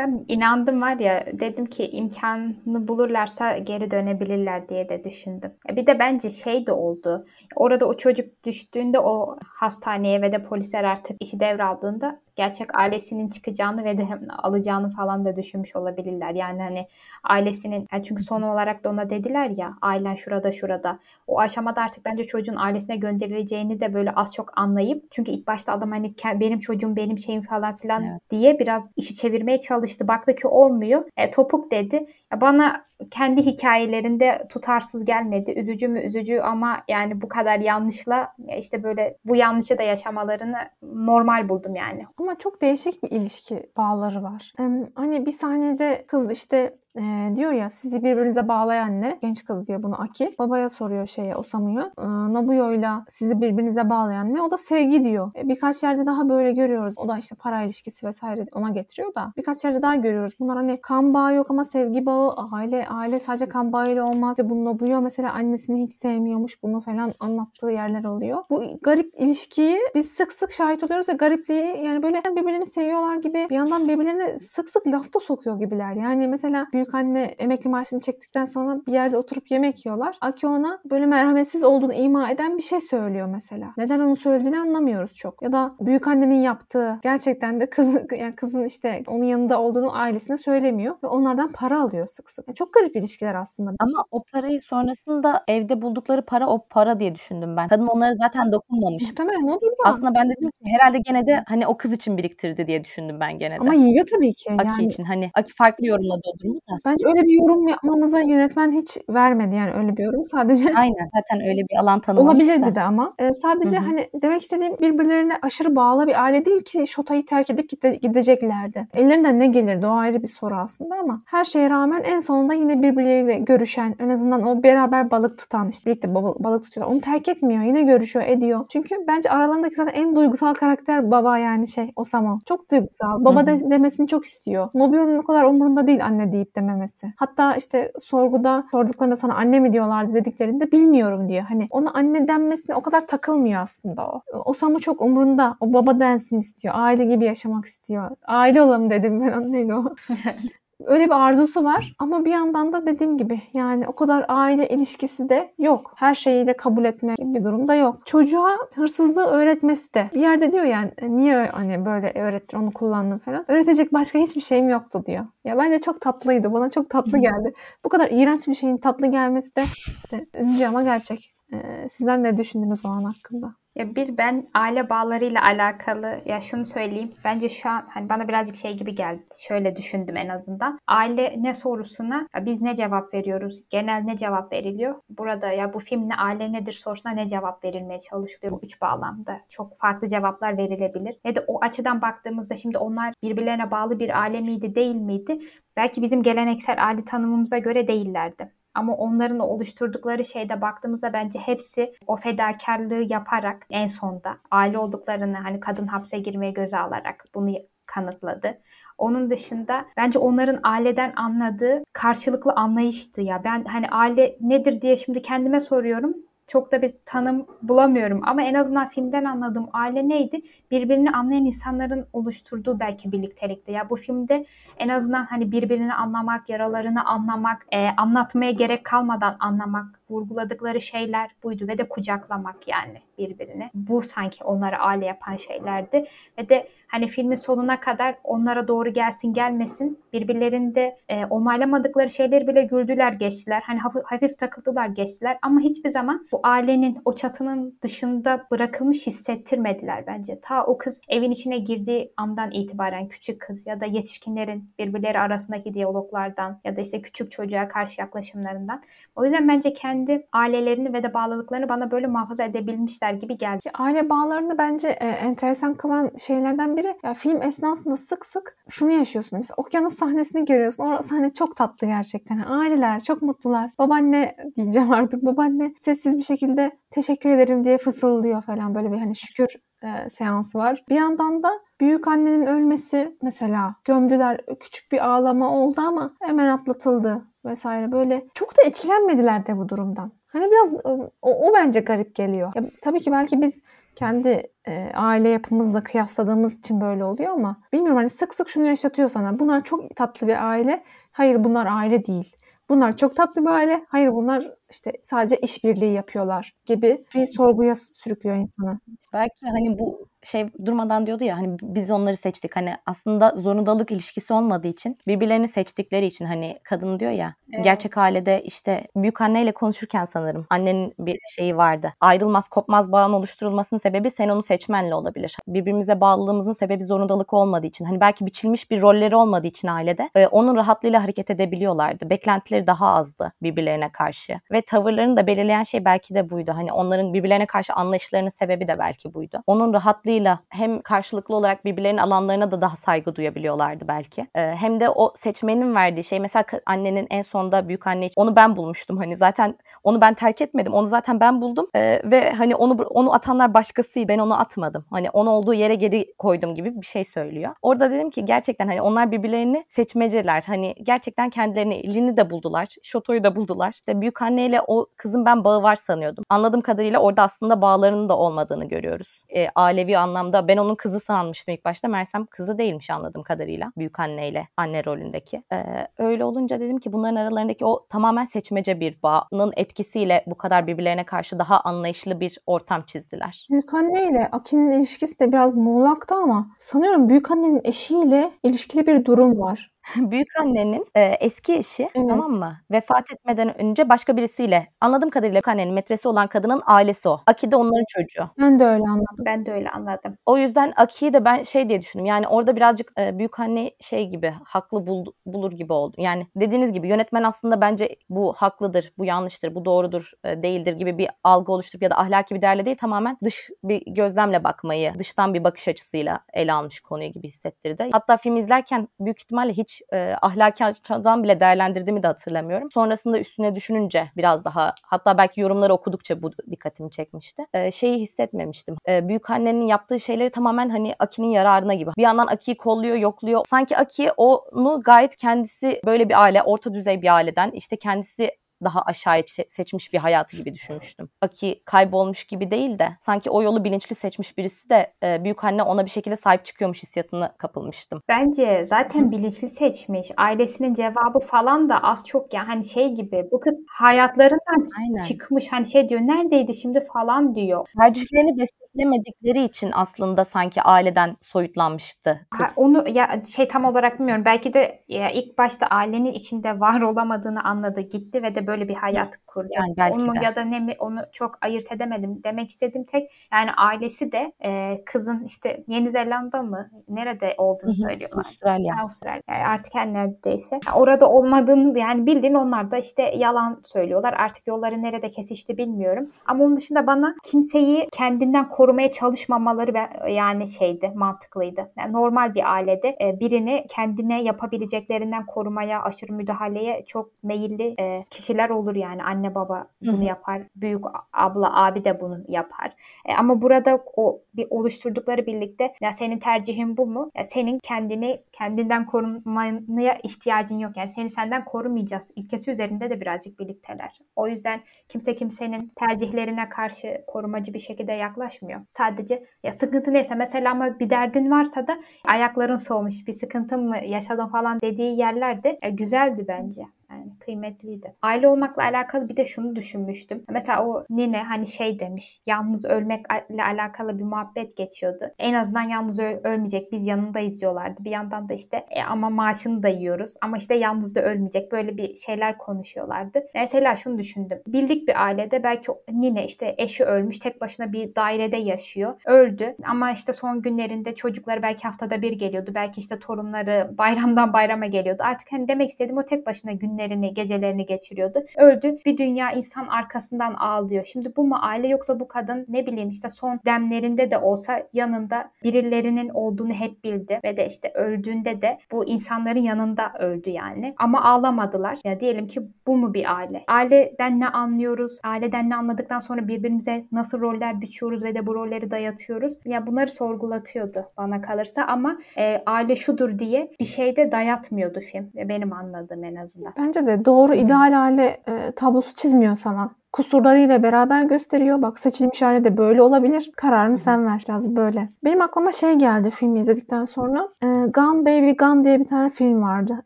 Ben inandım var ya dedim ki imkanını bulurlarsa geri dönebilirler diye de düşündüm. Bir de bence şey de oldu. Orada o çocuk düştüğünde o hastaneye ve de polisler artık işi devraldığında gerçek ailesinin çıkacağını ve de alacağını falan da düşünmüş olabilirler. Yani hani ailesinin yani çünkü son olarak da ona dediler ya ailen şurada şurada. O aşamada artık bence çocuğun ailesine gönderileceğini de böyle az çok anlayıp çünkü ilk başta adam hani benim çocuğum benim şeyim falan filan evet. diye biraz işi çevirmeye çalıştı. Baktı ki olmuyor. E, topuk dedi. Ya bana kendi hikayelerinde tutarsız gelmedi. Üzücü mü üzücü ama yani bu kadar yanlışla işte böyle bu yanlışı da yaşamalarını normal buldum yani. Ama çok değişik bir ilişki bağları var. Hani bir sahnede kız işte e, diyor ya sizi birbirinize bağlayan ne? Genç kız diyor bunu Aki. Babaya soruyor şeye Osamu'ya. E, Nobuyo'yla sizi birbirinize bağlayan ne? O da sevgi diyor. E, birkaç yerde daha böyle görüyoruz. O da işte para ilişkisi vesaire ona getiriyor da. Birkaç yerde daha görüyoruz. Bunlar hani kan bağı yok ama sevgi bağı, aile aile sadece kan bağıyla olmaz. İşte bu Nobuyo mesela annesini hiç sevmiyormuş. Bunu falan anlattığı yerler oluyor. Bu garip ilişkiyi biz sık sık şahit oluyoruz ve garipliği yani böyle birbirlerini seviyorlar gibi bir yandan birbirlerine sık sık lafta sokuyor gibiler. Yani mesela büyük anne emekli maaşını çektikten sonra bir yerde oturup yemek yiyorlar. Aki ona böyle merhametsiz olduğunu ima eden bir şey söylüyor mesela. Neden onu söylediğini anlamıyoruz çok. Ya da büyük annenin yaptığı gerçekten de kız, [LAUGHS] yani kızın işte onun yanında olduğunu ailesine söylemiyor ve onlardan para alıyor sık sık. Yani çok garip ilişkiler aslında. Ama o parayı sonrasında evde buldukları para o para diye düşündüm ben. Kadın onlara zaten dokunmamış. Muhtemelen olur da. Aslında ben dedim ki herhalde gene de hani o kız için biriktirdi diye düşündüm ben gene de. Ama yiyor tabii ki. Aki yani. için hani Aki farklı yorumladı o durumu. Bence öyle bir yorum yapmamıza yönetmen hiç vermedi yani öyle bir yorum. Sadece [LAUGHS] Aynen zaten öyle bir alan tanımamış Olabilirdi de ama. Ee, sadece Hı-hı. hani demek istediğim birbirlerine aşırı bağlı bir aile değil ki Şota'yı terk edip gide- gideceklerdi. Ellerinden ne gelirdi o ayrı bir soru aslında ama her şeye rağmen en sonunda yine birbirleriyle görüşen en azından o beraber balık tutan işte birlikte balık tutuyorlar. Onu terk etmiyor. Yine görüşüyor ediyor. Çünkü bence aralarındaki zaten en duygusal karakter baba yani şey Osama. Çok duygusal. Baba de- demesini çok istiyor. Nobio'nun o kadar umurunda değil anne deyip dememesi. Hatta işte sorguda sorduklarında sana anne mi diyorlardı dediklerinde bilmiyorum diyor. Hani ona anne denmesine o kadar takılmıyor aslında o. Osamu çok umrunda. O baba densin istiyor. Aile gibi yaşamak istiyor. Aile olalım dedim ben anneyle o. [LAUGHS] Öyle bir arzusu var ama bir yandan da dediğim gibi yani o kadar aile ilişkisi de yok. Her şeyiyle kabul etme gibi bir durumda yok. Çocuğa hırsızlığı öğretmesi de bir yerde diyor yani e, niye hani böyle öğrettin onu kullandın falan. Öğretecek başka hiçbir şeyim yoktu diyor. Ya bence çok tatlıydı. Bana çok tatlı geldi. Bu kadar iğrenç bir şeyin tatlı gelmesi de, de üzücü ama gerçek. Ee, sizler ne düşündünüz o an hakkında? Ya bir ben aile bağlarıyla alakalı ya şunu söyleyeyim. Bence şu an hani bana birazcık şey gibi geldi. Şöyle düşündüm en azından. Aile ne sorusuna biz ne cevap veriyoruz? Genel ne cevap veriliyor? Burada ya bu film ne aile nedir sorusuna ne cevap verilmeye çalışılıyor bu üç bağlamda. Çok farklı cevaplar verilebilir. Ve de o açıdan baktığımızda şimdi onlar birbirlerine bağlı bir aile miydi değil miydi? Belki bizim geleneksel aile tanımımıza göre değillerdi. Ama onların oluşturdukları şeyde baktığımızda bence hepsi o fedakarlığı yaparak en sonda aile olduklarını hani kadın hapse girmeye göze alarak bunu kanıtladı. Onun dışında bence onların aileden anladığı karşılıklı anlayıştı ya. Ben hani aile nedir diye şimdi kendime soruyorum çok da bir tanım bulamıyorum ama en azından filmden anladığım aile neydi? Birbirini anlayan insanların oluşturduğu belki birliktelikte. Ya bu filmde en azından hani birbirini anlamak, yaralarını anlamak, e, anlatmaya gerek kalmadan anlamak, vurguladıkları şeyler buydu ve de kucaklamak yani birbirini. Bu sanki onları aile yapan şeylerdi ve de hani filmin sonuna kadar onlara doğru gelsin gelmesin birbirlerinde e, onaylamadıkları şeyleri bile güldüler geçtiler. Hani hafif, hafif takıldılar geçtiler ama hiçbir zaman bu ailenin o çatının dışında bırakılmış hissettirmediler bence. Ta o kız evin içine girdiği andan itibaren küçük kız ya da yetişkinlerin birbirleri arasındaki diyaloglardan ya da işte küçük çocuğa karşı yaklaşımlarından. O yüzden bence kendi ailelerini ve de bağlılıklarını bana böyle muhafaza edebilmişler gibi geldi. Aile bağlarını bence e, enteresan kılan şeylerden biri ya film esnasında sık sık şunu yaşıyorsun. Mesela okyanus sahnesini görüyorsun. O sahne çok tatlı gerçekten. Aileler çok mutlular. Babaanne diyeceğim artık. Babaanne sessiz bir şekilde teşekkür ederim diye fısıldıyor falan. Böyle bir hani şükür e, seansı var. Bir yandan da büyük annenin ölmesi mesela gömdüler. Küçük bir ağlama oldu ama hemen atlatıldı vesaire. Böyle çok da etkilenmediler de bu durumdan. Hani biraz o, o bence garip geliyor. Ya, tabii ki belki biz kendi e, aile yapımızla kıyasladığımız için böyle oluyor ama bilmiyorum hani sık sık şunu yaşatıyor sana. Bunlar çok tatlı bir aile. Hayır bunlar aile değil. Bunlar çok tatlı bir aile. Hayır bunlar işte sadece işbirliği yapıyorlar gibi bir sorguya sürüklüyor insanı. Belki hani bu şey durmadan diyordu ya hani biz onları seçtik hani aslında zorundalık ilişkisi olmadığı için birbirlerini seçtikleri için hani kadın diyor ya evet. gerçek ailede işte büyük anneyle konuşurken sanırım annenin bir şeyi vardı. Ayrılmaz kopmaz bağın oluşturulmasının sebebi sen onu seçmenle olabilir. Birbirimize bağlılığımızın sebebi zorundalık olmadığı için hani belki biçilmiş bir rolleri olmadığı için ailede e, onun rahatlığıyla hareket edebiliyorlardı. Beklentileri daha azdı birbirlerine karşı ve tavırlarını da belirleyen şey belki de buydu. Hani onların birbirlerine karşı anlayışlarının sebebi de belki buydu. Onun rahatlığıyla hem karşılıklı olarak birbirlerinin alanlarına da daha saygı duyabiliyorlardı belki. Ee, hem de o seçmenin verdiği şey mesela annenin en sonunda büyük anne onu ben bulmuştum. Hani zaten onu ben terk etmedim. Onu zaten ben buldum. Ee, ve hani onu onu atanlar başkasıydı. Ben onu atmadım. Hani onu olduğu yere geri koydum gibi bir şey söylüyor. Orada dedim ki gerçekten hani onlar birbirlerini seçmeceler. Hani gerçekten kendilerini elini de buldular. Şotoyu da buldular. İşte büyük anneyle o kızın ben bağı var sanıyordum. Anladığım kadarıyla orada aslında bağlarının da olmadığını görüyoruz. E, alevi anlamda ben onun kızı sanmıştım ilk başta. Mersem kızı değilmiş anladığım kadarıyla. Büyük anneyle anne rolündeki. E, öyle olunca dedim ki bunların aralarındaki o tamamen seçmece bir bağının etkisiyle bu kadar birbirlerine karşı daha anlayışlı bir ortam çizdiler. Büyük anneyle Aki'nin ilişkisi de biraz muğlaktı ama sanıyorum büyük annenin eşiyle ilişkili bir durum var. [LAUGHS] Büyük annenin e, eski eşi evet. tamam mı? Vefat etmeden önce başka birisiyle anladığım kadarıyla annenin metresi olan kadının ailesi o. Aki de onların çocuğu. Ben de öyle anladım. Ben de öyle anladım. O yüzden Aki'yi de ben şey diye düşündüm. Yani orada birazcık e, büyük anne şey gibi haklı bul, bulur gibi oldu. Yani dediğiniz gibi yönetmen aslında bence bu haklıdır, bu yanlıştır, bu doğrudur, e, değildir gibi bir algı oluşturup ya da ahlaki bir değerle değil tamamen dış bir gözlemle bakmayı, dıştan bir bakış açısıyla ele almış konuyu gibi hissettirdi. Hatta film izlerken büyük ihtimalle hiç hiç e, ahlaki açıdan bile değerlendirdiğimi de hatırlamıyorum. Sonrasında üstüne düşününce biraz daha hatta belki yorumları okudukça bu dikkatimi çekmişti. E, şeyi hissetmemiştim. E, büyük annenin yaptığı şeyleri tamamen hani Aki'nin yararına gibi. Bir yandan Aki'yi kolluyor, yokluyor. Sanki Aki onu gayet kendisi böyle bir aile, orta düzey bir aileden işte kendisi daha aşağıya seçmiş bir hayatı gibi düşünmüştüm. Aki kaybolmuş gibi değil de sanki o yolu bilinçli seçmiş birisi de e, büyük anne ona bir şekilde sahip çıkıyormuş hissiyatını kapılmıştım. Bence zaten bilinçli seçmiş. Ailesinin cevabı falan da az çok ya hani şey gibi bu kız hayatlarından Aynen. çıkmış hani şey diyor neredeydi şimdi falan diyor. Tercihlerini desteklemedikleri için aslında sanki aileden soyutlanmıştı kız. Ha, onu ya şey tam olarak bilmiyorum. Belki de ya ilk başta ailenin içinde var olamadığını anladı gitti ve de böyle bir hayat kurdu. Yani belki onu de. ya da ne mi onu çok ayırt edemedim. Demek istediğim tek yani ailesi de e, kızın işte Yeni Zelanda mı nerede olduğunu söylüyorlar. Avustralya. Avustralya. Yani artık her neredeyse. Yani orada olmadığını yani bildiğin onlar da işte yalan söylüyorlar. Artık yolları nerede kesişti bilmiyorum. Ama onun dışında bana kimseyi kendinden korumaya çalışmamaları ve yani şeydi mantıklıydı. Yani normal bir ailede e, birini kendine yapabileceklerinden korumaya, aşırı müdahaleye çok meyilli e, kişiler olur yani anne baba bunu yapar, büyük abla abi de bunu yapar. E, ama burada o bir oluşturdukları birlikte ya senin tercihin bu mu? Ya senin kendini kendinden korunmaya ihtiyacın yok. Yani seni senden korumayacağız. İlkesi üzerinde de birazcık birlikteler. O yüzden kimse kimsenin tercihlerine karşı korumacı bir şekilde yaklaşmıyor. Sadece ya sıkıntı neyse mesela ama bir derdin varsa da ayakların soğumuş bir sıkıntın mı yaşadın falan dediği yerlerde e, güzeldi bence. Yani kıymetliydi. Aile olmakla alakalı bir de şunu düşünmüştüm. Mesela o nine hani şey demiş. Yalnız ölmekle alakalı bir muhabbet geçiyordu. En azından yalnız ö- ölmeyecek. Biz yanındayız diyorlardı. Bir yandan da işte e, ama maaşını da yiyoruz. Ama işte yalnız da ölmeyecek. Böyle bir şeyler konuşuyorlardı. Mesela şunu düşündüm. Bildik bir ailede belki nine işte eşi ölmüş. Tek başına bir dairede yaşıyor. Öldü. Ama işte son günlerinde çocukları belki haftada bir geliyordu. Belki işte torunları bayramdan bayrama geliyordu. Artık hani demek istediğim o tek başına günler günlerini, gecelerini geçiriyordu. Öldü. Bir dünya insan arkasından ağlıyor. Şimdi bu mu aile yoksa bu kadın ne bileyim işte son demlerinde de olsa yanında birilerinin olduğunu hep bildi ve de işte öldüğünde de bu insanların yanında öldü yani. Ama ağlamadılar. Ya diyelim ki bu mu bir aile? Aileden ne anlıyoruz? Aileden ne anladıktan sonra birbirimize nasıl roller biçiyoruz ve de bu rolleri dayatıyoruz? Ya bunları sorgulatıyordu bana kalırsa ama e, aile şudur diye bir şey de dayatmıyordu film. Benim anladığım en azından. Bence de doğru ideal aile e, tablosu çizmiyor sana. Kusurlarıyla beraber gösteriyor. Bak seçilmiş aile de böyle olabilir. Kararını sen ver. Biraz böyle. Benim aklıma şey geldi filmi izledikten sonra. E, Gun Baby Gun diye bir tane film vardı.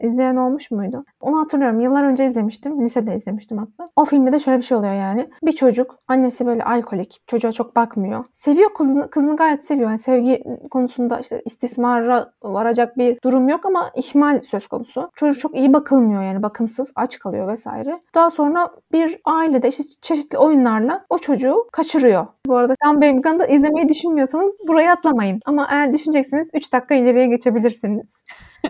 İzleyen olmuş muydu? Onu hatırlıyorum. Yıllar önce izlemiştim. Lisede izlemiştim hatta. O filmde de şöyle bir şey oluyor yani. Bir çocuk annesi böyle alkolik. Çocuğa çok bakmıyor. Seviyor kızını. Kızını gayet seviyor. Yani sevgi konusunda işte istismara varacak bir durum yok ama ihmal söz konusu. Çocuk çok iyi bakılmıyor yani bakımsız. Aç kalıyor vesaire. Daha sonra bir ailede işte çeşitli oyunlarla o çocuğu kaçırıyor. Bu arada Gun Baby Gun'da izlemeyi düşünmüyorsanız burayı atlamayın. Ama eğer düşünecekseniz 3 dakika ileriye geçebilirsiniz.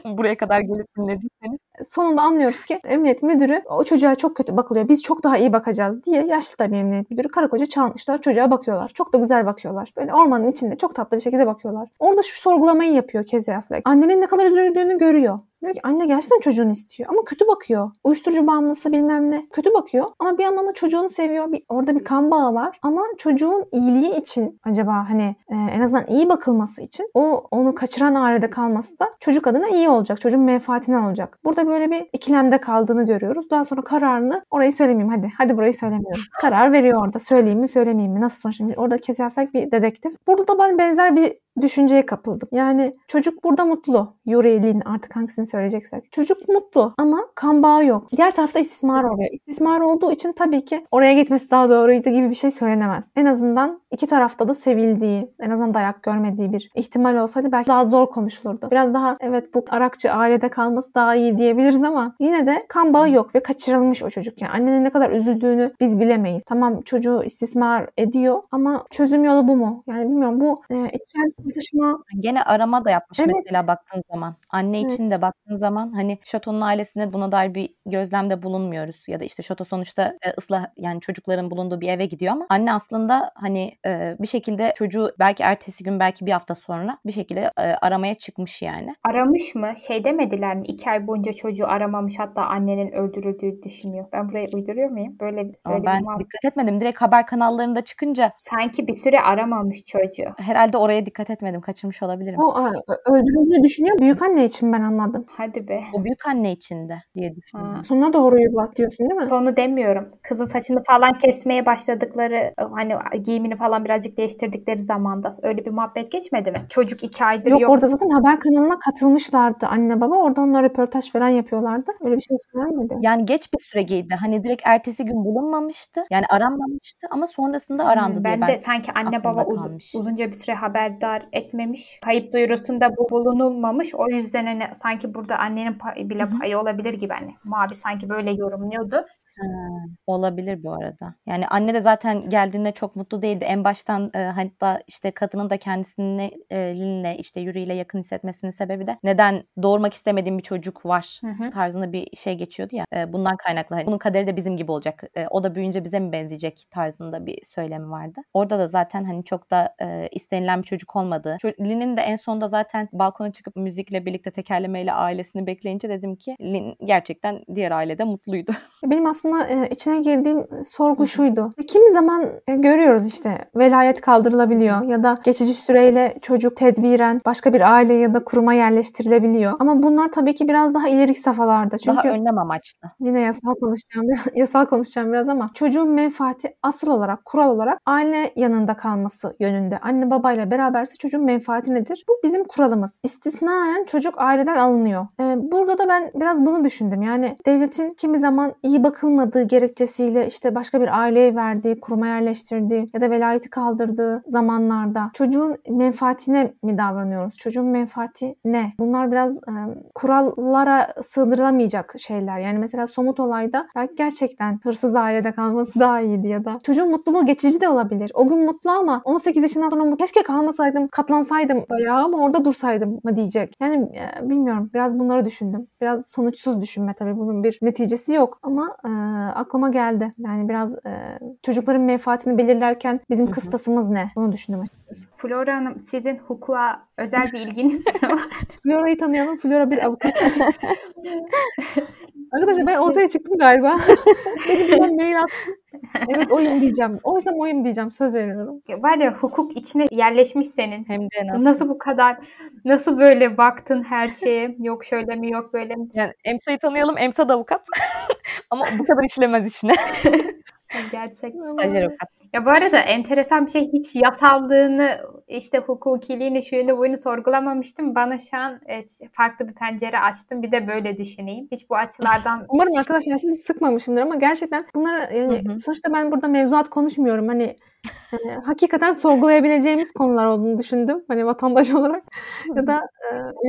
Buraya kadar gelip dinlediyseniz. Sonunda anlıyoruz ki emniyet müdürü o çocuğa çok kötü bakılıyor. Biz çok daha iyi bakacağız diye yaşlı da bir emniyet müdürü karı koca çalmışlar. Çocuğa bakıyorlar. Çok da güzel bakıyorlar. Böyle ormanın içinde çok tatlı bir şekilde bakıyorlar. Orada şu sorgulamayı yapıyor Affleck. Annenin ne kadar üzüldüğünü görüyor. Diyor ki anne gerçekten çocuğunu istiyor ama kötü bakıyor. Uyuşturucu bağımlısı bilmem ne. Kötü bakıyor ama bir yandan da çocuğunu seviyor. Bir, orada bir kan bağı var ama çocuğun iyiliği için acaba hani e, en azından iyi bakılması için o onu kaçıran ailede kalması da çocuk adına iyi olacak. Çocuğun menfaatine olacak. Burada böyle bir ikilemde kaldığını görüyoruz. Daha sonra kararını orayı söylemeyeyim hadi. Hadi burayı söylemiyorum. [LAUGHS] Karar veriyor orada. Söyleyeyim mi söylemeyeyim mi? Nasıl sonuç? Şimdi orada Casey Affleck bir dedektif. Burada da ben benzer bir düşünceye kapıldım. Yani çocuk burada mutlu. Yuri artık hangisini söyleyeceksek. Çocuk mutlu ama kan bağı yok. Diğer tarafta istismar oluyor. İstismar olduğu için tabii ki oraya gitmesi daha doğruydu gibi bir şey söylenemez. En azından iki tarafta da sevildiği, en azından dayak görmediği bir ihtimal olsaydı belki daha zor konuşulurdu. Biraz daha evet bu Arakçı ailede kalması daha iyi diyebiliriz ama yine de kan bağı yok ve kaçırılmış o çocuk. Yani annenin ne kadar üzüldüğünü biz bilemeyiz. Tamam çocuğu istismar ediyor ama çözüm yolu bu mu? Yani bilmiyorum bu e, içsel tartışma Gene arama da yapmış Evet. mesela baktığın zaman. Anne için Evet. de baktığın zaman hani Şato'nun ailesinde buna dair bir gözlemde bulunmuyoruz. Ya da işte Şato sonuçta e, ıslah yani çocukların bulunduğu bir eve gidiyor ama anne aslında hani e, bir şekilde çocuğu belki ertesi gün belki bir hafta sonra bir şekilde e, aramaya çıkmış yani. Aramış mı? Şey demediler mi? İki ay boyunca çocuğu aramamış hatta annenin öldürüldüğü düşünüyor. Ben burayı uyduruyor muyum? Böyle, Ama böyle ben bir dikkat etmedim. Direkt haber kanallarında çıkınca Sanki bir süre aramamış çocuğu. herhalde oraya dikkat etmedim. Kaçırmış olabilirim. o öldürüldüğünü düşünüyor. Büyük anne için ben anladım. Hadi be. O büyük anne içinde diye düşündüm. Ha. Sonuna doğru yürüt diyorsun değil mi? Sonu demiyorum. Kızın saçını falan kesmeye başladıkları hani giyimini falan birazcık değiştirdikleri zamanda öyle bir muhabbet geçmedi mi? Çocuk iki aydır Yok, yok. orada zaten haber kanalına katılmışlardı anne baba. Orada onlar röportaj falan yapıyorlardı. Öyle bir şey söylenmedi. Yani geç bir süre giydi. Hani direkt ertesi gün bulunmamıştı. Yani aranmamıştı ama sonrasında arandı Hmm, diye ben ben de sanki anne baba uz- uzunca bir süre haberdar etmemiş. Kayıp duyurusunda bu bulunulmamış. O yüzden hani sanki burada annenin pay- bile payı olabilir gibi hani. Muhabir sanki böyle yorumluyordu. Ha. olabilir bu arada. Yani anne de zaten geldiğinde çok mutlu değildi. En baştan e, hatta işte kadının da kendisini e, Lin'le işte Yuri ile yakın hissetmesinin sebebi de neden doğurmak istemediğim bir çocuk var Hı hı. tarzında bir şey geçiyordu ya. E, bundan kaynaklı. Hani bunun kaderi de bizim gibi olacak. E, o da büyüyünce bize mi benzeyecek tarzında bir söylemi vardı. Orada da zaten hani çok da e, istenilen bir çocuk olmadı. Ço- Lin'in de en sonunda zaten balkona çıkıp müzikle birlikte tekerlemeyle ailesini bekleyince dedim ki Lin gerçekten diğer ailede mutluydu. Benim aslında e, içine girdiğim sorgu şuydu. Kimi zaman e, görüyoruz işte velayet kaldırılabiliyor ya da geçici süreyle çocuk tedbiren başka bir aile ya da kuruma yerleştirilebiliyor. Ama bunlar tabii ki biraz daha ileriki safhalarda. Çünkü Daha önlem amaçlı. yine yasal konuşacağım [LAUGHS] yasal konuşacağım biraz ama çocuğun menfaati asıl olarak kural olarak aile yanında kalması yönünde. Anne babayla beraberse çocuğun menfaati nedir? Bu bizim kuralımız. İstisnaen çocuk aileden alınıyor. Ee, burada da ben biraz bunu düşündüm. Yani devletin kimi zaman iyi bakılmadığı gerekçesiyle işte başka bir aileye verdiği, kuruma yerleştirdiği ya da velayeti kaldırdığı zamanlarda çocuğun menfaatine mi davranıyoruz? Çocuğun menfaati ne? Bunlar biraz e, kurallara sığdırılamayacak şeyler. Yani mesela somut olayda belki gerçekten hırsız ailede kalması daha iyiydi ya da çocuğun mutluluğu geçici de olabilir. O gün mutlu ama 18 yaşından sonra mutlu. Keşke kalmasaydım, katlansaydım bayağı ama orada dursaydım mı diyecek. Yani e, bilmiyorum. Biraz bunları düşündüm. Biraz sonuçsuz düşünme tabii. Bunun bir neticesi yok ama e, aklıma geldi. Yani biraz e, çocukların menfaatini belirlerken bizim kıstasımız ne? Bunu düşündüm açıkçası. Flora Hanım sizin hukuka özel bir ilginiz mi var? [LAUGHS] Flora'yı tanıyalım. Flora bir avukat. [LAUGHS] Arkadaşlar ben ortaya çıktım galiba. [LAUGHS] Beni birden mail attı. Evet oyum diyeceğim. Oysam oyum diyeceğim. Söz veriyorum. var ya hukuk içine yerleşmiş senin. Hem de nasıl? Nasıl bu kadar nasıl böyle baktın her şeye yok şöyle mi yok böyle mi Yani Emsa'yı tanıyalım. Emsa da avukat. [LAUGHS] Ama bu kadar işlemez içine. [LAUGHS] [LAUGHS] gerçekten. Stajyer avukat. Ya bu arada enteresan bir şey hiç yasallığını işte hukukiliğini şuyunu buyunu sorgulamamıştım. Bana şu an e, farklı bir pencere açtım. Bir de böyle düşüneyim. Hiç bu açılardan [LAUGHS] Umarım arkadaşlar sizi sıkmamışımdır ama gerçekten bunlar yani sonuçta ben burada mevzuat konuşmuyorum. Hani e, hakikaten sorgulayabileceğimiz konular olduğunu düşündüm. Hani vatandaş olarak ya da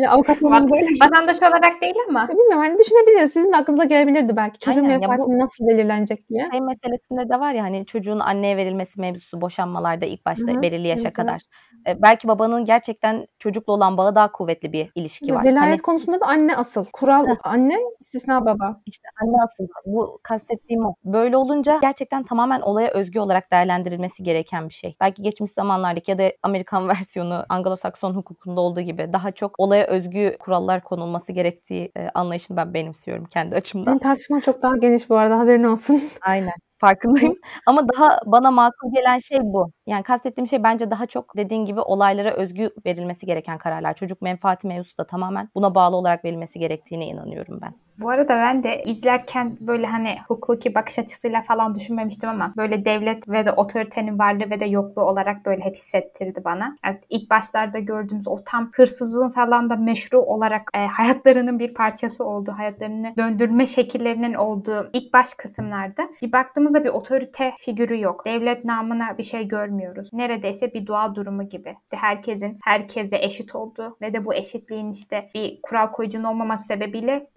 e, avukat olmanız öyle. vatandaş olarak değil ama Bilmiyorum hani düşünebiliriz. Sizin de aklınıza gelebilirdi belki. Çocuğun Aynen, bu- nasıl belirlenecek diye. Şey meselesinde de var ya hani çocuğun anneye verilmesi mevzusu boşanmalarda ilk başta Hı hı. belirli yaşa Evet, evet. kadar. E, belki babanın gerçekten çocukla olan bağı daha kuvvetli bir ilişki var. Velayet Hani konusunda da anne asıl. Kural anne, istisna baba. işte anne aslında bu kastettiğim o. Böyle olunca gerçekten tamamen olaya özgü olarak değerlendirilmesi gereken bir şey. Belki geçmiş zamanlardaki ya da Amerikan [LAUGHS] versiyonu Anglo-Sakson hukukunda olduğu gibi daha çok olaya özgü kurallar konulması gerektiği e, anlayışını ben benimsiyorum kendi açımdan. Benim tartışma çok daha geniş bu arada haberin olsun. [LAUGHS] Aynen. Farkındayım. Ama daha bana makul gelen şey bu. Yani kastettiğim şey bence daha çok dediğin gibi olaylara özgü verilmesi gereken kararlar. Çocuk menfaati mevzusu da tamamen buna bağlı olarak verilmesi gerektiğine inanıyorum ben. Bu arada ben de izlerken böyle hani hukuki bakış açısıyla falan düşünmemiştim ama böyle devlet ve de otoritenin varlığı ve de yokluğu olarak böyle hep hissettirdi bana. Yani ilk başlarda gördüğümüz o tam hırsızlığın falan da meşru olarak e, hayatlarının bir parçası olduğu, hayatlarını döndürme şekillerinin olduğu ilk baş kısımlarda bir baktığımızda bir otorite figürü yok. Devlet namına bir şey görmüyoruz. Neredeyse bir doğa durumu gibi. İşte herkesin herkesle eşit olduğu ve de bu eşitliğin işte bir kural koyucunun olmaması sebebiyle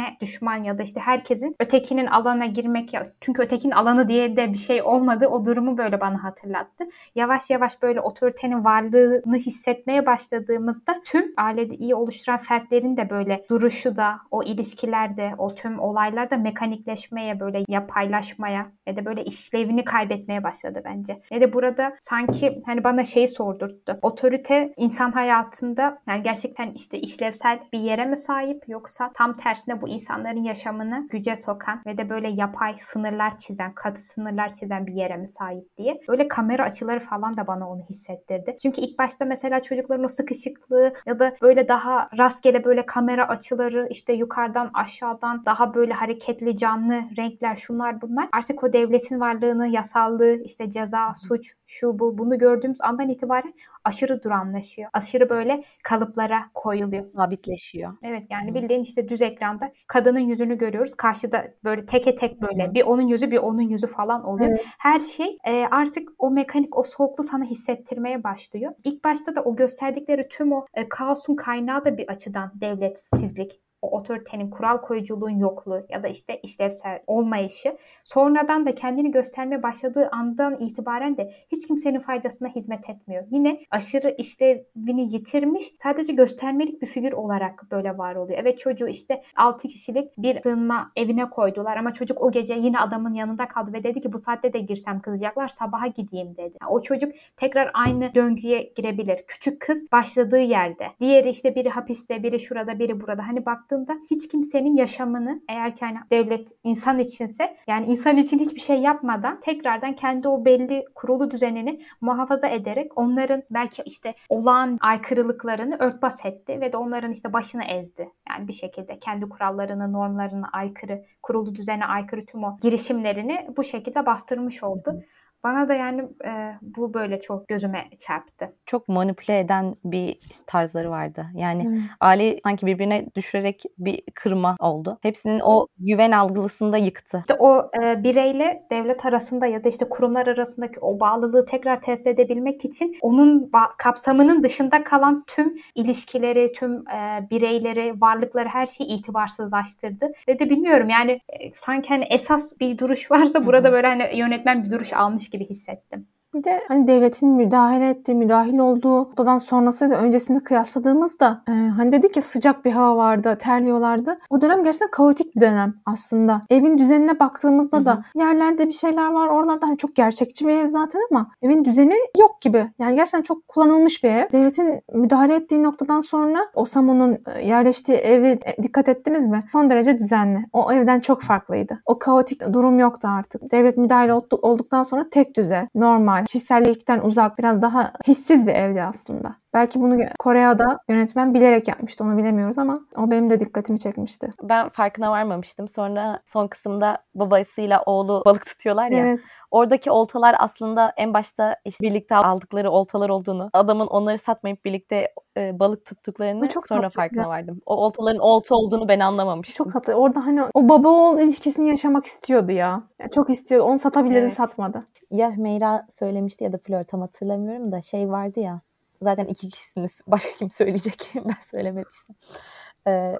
birbirine düşman ya da işte herkesin ötekinin alana girmek ya çünkü ötekinin alanı diye de bir şey olmadı. O durumu böyle bana hatırlattı. Yavaş yavaş böyle otoritenin varlığını hissetmeye başladığımızda tüm ailede iyi oluşturan fertlerin de böyle duruşu da o ilişkilerde o tüm olaylarda mekanikleşmeye böyle yapaylaşmaya ya da böyle işlevini kaybetmeye başladı bence. Ya da burada sanki hani bana şeyi sordurttu. Otorite insan hayatında yani gerçekten işte işlevsel bir yere mi sahip yoksa tam tersine bu insanların yaşamını güce sokan ve de böyle yapay sınırlar çizen, katı sınırlar çizen bir yere mi sahip diye. Böyle kamera açıları falan da bana onu hissettirdi. Çünkü ilk başta mesela çocukların o sıkışıklığı ya da böyle daha rastgele böyle kamera açıları işte yukarıdan aşağıdan daha böyle hareketli canlı renkler şunlar bunlar artık o devletin varlığını yasallığı işte ceza suç şu bu bunu gördüğümüz andan itibaren aşırı duranlaşıyor. Aşırı böyle kalıplara koyuluyor. Sabitleşiyor. Evet yani bildiğin işte düz ekranda kadının yüzünü görüyoruz. Karşıda böyle teke tek böyle Hı. bir onun yüzü bir onun yüzü falan oluyor. Evet. Her şey e, artık o mekanik o soğukluğu sana hissettirmeye başlıyor. İlk başta da o gösterdikleri tüm o e, kaosun kaynağı da bir açıdan devletsizlik o otoritenin, kural koyuculuğun yokluğu ya da işte işlevsel olmayışı sonradan da kendini göstermeye başladığı andan itibaren de hiç kimsenin faydasına hizmet etmiyor. Yine aşırı işlevini yitirmiş sadece göstermelik bir figür olarak böyle var oluyor. Evet çocuğu işte 6 kişilik bir sığınma evine koydular ama çocuk o gece yine adamın yanında kaldı ve dedi ki bu saatte de girsem kızacaklar sabaha gideyim dedi. Yani o çocuk tekrar aynı döngüye girebilir. Küçük kız başladığı yerde. Diğeri işte biri hapiste, biri şurada, biri burada. Hani baktığında hiç kimsenin yaşamını eğer ki hani devlet insan içinse yani insan için hiçbir şey yapmadan tekrardan kendi o belli kurulu düzenini muhafaza ederek onların belki işte olağan aykırılıklarını örtbas etti ve de onların işte başını ezdi. Yani bir şekilde kendi kurallarını, normlarına aykırı, kurulu düzene aykırı tüm o girişimlerini bu şekilde bastırmış oldu. Bana da yani e, bu böyle çok gözüme çarptı. Çok manipüle eden bir tarzları vardı. Yani Evet. aile sanki birbirine düşürerek bir kırma oldu. Hepsinin o güven algılısını da yıktı. İşte o e, bireyle devlet arasında ya da işte kurumlar arasındaki o bağlılığı tekrar tesis edebilmek için onun ba- kapsamının dışında kalan tüm ilişkileri, tüm e, bireyleri, varlıkları her şeyi itibarsızlaştırdı. Ve de bilmiyorum yani e, sanki hani esas bir duruş varsa burada böyle hani yönetmen bir duruş almış gibi hissettim. Bir de hani devletin müdahale ettiği, müdahil olduğu noktadan sonrasıyla öncesinde kıyasladığımızda e, hani dedik ya sıcak bir hava vardı, terliyorlardı. O dönem gerçekten kaotik bir dönem aslında. Evin düzenine baktığımızda Hı hı. da yerlerde bir şeyler var. Oralarda hani çok gerçekçi bir ev zaten ama evin düzeni yok gibi. Yani gerçekten çok kullanılmış bir ev. Devletin müdahale ettiği noktadan sonra Osamu'nun e, yerleştiği evi e, dikkat ettiniz mi? Son derece düzenli. O evden çok farklıydı. O kaotik durum yoktu artık. Devlet müdahale oldu- olduktan sonra tek düze, normal, kişisellikten uzak, biraz daha hissiz bir evdi aslında. Belki bunu Kore'de yönetmen bilerek yapmıştı onu bilemiyoruz ama o benim de dikkatimi çekmişti. Ben farkına varmamıştım. Sonra son kısımda babasıyla oğlu balık tutuyorlar ya. Evet. Oradaki oltalar aslında en başta işte birlikte aldıkları oltalar olduğunu, adamın onları satmayıp birlikte e, balık tuttuklarını Bu çok sonra tatlı. farkına vardım. O oltaların olta olduğunu ben anlamamıştım. Çok tatlı. Orada hani o baba oğul ilişkisini yaşamak istiyordu ya. Yani çok istiyordu. Onu satabilirdi Evet. satmadı. Ya Hümeyra söylemişti ya da Flör tam hatırlamıyorum da şey vardı ya. Zaten iki kişisiniz. [LAUGHS] Başka kim söyleyecek? [LAUGHS] ben söylemediysem.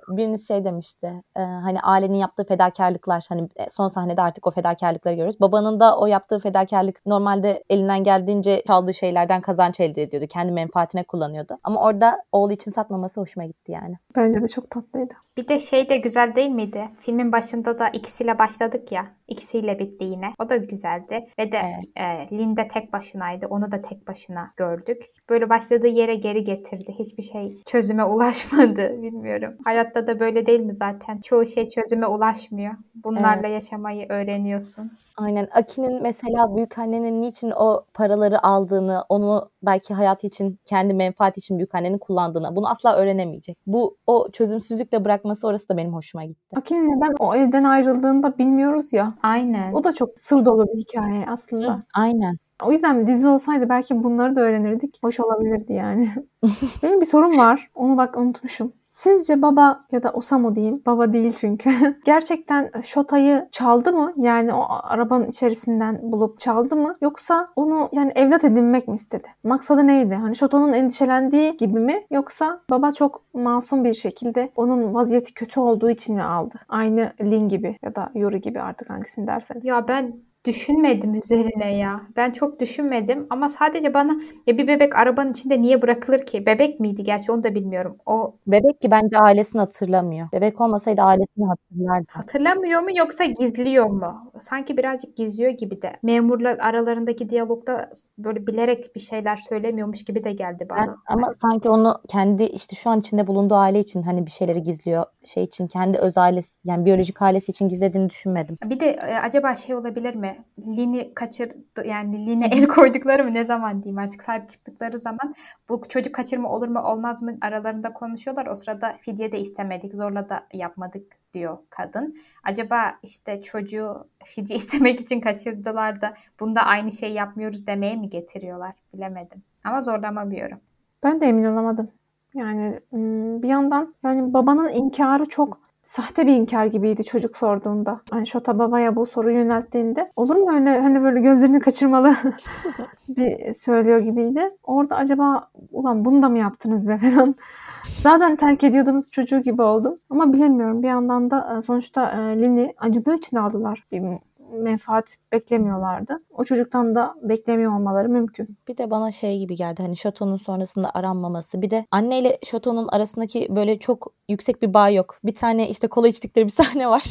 Biriniz şey demişti. hani ailenin yaptığı fedakarlıklar hani e, son sahnede artık o fedakarlıkları görüyoruz. Babanın da o yaptığı fedakarlık normalde elinden geldiğince çaldığı şeylerden kazanç elde ediyordu. Kendi menfaatine kullanıyordu. Ama orada oğlu için satmaması hoşuma gitti yani. Bence de çok tatlıydı. Bir de şey de güzel değil miydi? Filmin başında da ikisiyle başladık ya. İkisiyle bitti yine. O da güzeldi. Ve de e, Linda tek başınaydı. Onu da tek başına gördük. Böyle başladığı yere geri getirdi. Hiçbir şey çözüme [LAUGHS] ulaşmadı. Bilmiyorum. Hayatta da böyle değil mi zaten? Çoğu şey çözüme ulaşmıyor. Bunlarla yaşamayı öğreniyorsun. Aynen. Aki'nin mesela büyükannenin niçin o paraları aldığını, onu belki hayatı için, kendi menfaati için büyükannenin kullandığını bunu asla öğrenemeyecek. Bu o çözümsüzlükle bırakması orası da benim hoşuma gitti. Aki'nin neden o evden ayrıldığını da bilmiyoruz ya. Aynen. O da çok sır dolu bir hikaye aslında. Aynen. O yüzden dizi olsaydı belki bunları da öğrenirdik. Hoş olabilirdi yani. [LAUGHS] Benim bir sorum var. Onu bak unutmuşum. Sizce baba ya da Osamu diyeyim. Baba değil çünkü. [LAUGHS] Gerçekten Shota'yı çaldı mı? Yani o arabanın içerisinden bulup çaldı mı? Yoksa onu yani evlat edinmek mi istedi? Maksadı neydi? Hani Shota'nın endişelendiği gibi mi? Yoksa baba çok masum bir şekilde onun vaziyeti kötü olduğu için mi aldı? Aynı Lin gibi ya da Yuri gibi artık hangisini derseniz. Ya ben düşünmedim üzerine ya. Ben çok düşünmedim ama sadece bana ya bir bebek arabanın içinde niye bırakılır ki? Bebek miydi gerçi onu da bilmiyorum. O Bebek ki bence ailesini hatırlamıyor. Bebek olmasaydı ailesini hatırlardı. hatırlamıyor mu yoksa gizliyor mu? Sanki birazcık gizliyor gibi de. Memurla aralarındaki diyalogda böyle bilerek bir şeyler söylemiyormuş gibi de geldi bana. Ben, ama sanki onu kendi işte şu an içinde bulunduğu aile için hani bir şeyleri gizliyor. Şey için kendi öz ailesi yani biyolojik ailesi için gizlediğini düşünmedim. Bir de e, acaba şey olabilir mi? Lin'i kaçırdı yani Lin'e el koydukları mı ne zaman diyeyim artık sahip çıktıkları zaman bu çocuk kaçırma olur mu olmaz mı aralarında konuşuyorlar. O sırada fidye de istemedik zorla da yapmadık diyor kadın. Acaba işte çocuğu fidye [LAUGHS] istemek için kaçırdılar da bunda aynı şey yapmıyoruz demeye mi getiriyorlar bilemedim. Ama zorlamamıyorum. Ben de emin olamadım. Yani ım, bir yandan yani babanın inkarı çok sahte bir inkar gibiydi çocuk sorduğunda. Hani Şota babaya bu soruyu yönelttiğinde olur mu öyle hani böyle gözlerini [LAUGHS] kaçırmalı [LAUGHS] bir söylüyor gibiydi. Orada acaba ulan bunu da mı yaptınız be [LAUGHS] falan. Zaten terk ediyordunuz çocuğu gibi oldum. Ama bilemiyorum. Bir yandan da e, sonuçta e, Lin'i acıdığı için aldılar. Menfaat beklemiyorlardı. O çocuktan da beklemiyor olmaları mümkün. Bir de bana şey gibi geldi hani Şato'nun sonrasında aranmaması. Bir de anneyle Şato'nun arasındaki böyle çok yüksek bir bağ yok. Bir tane işte kola içtikleri bir [LAUGHS] sahne var.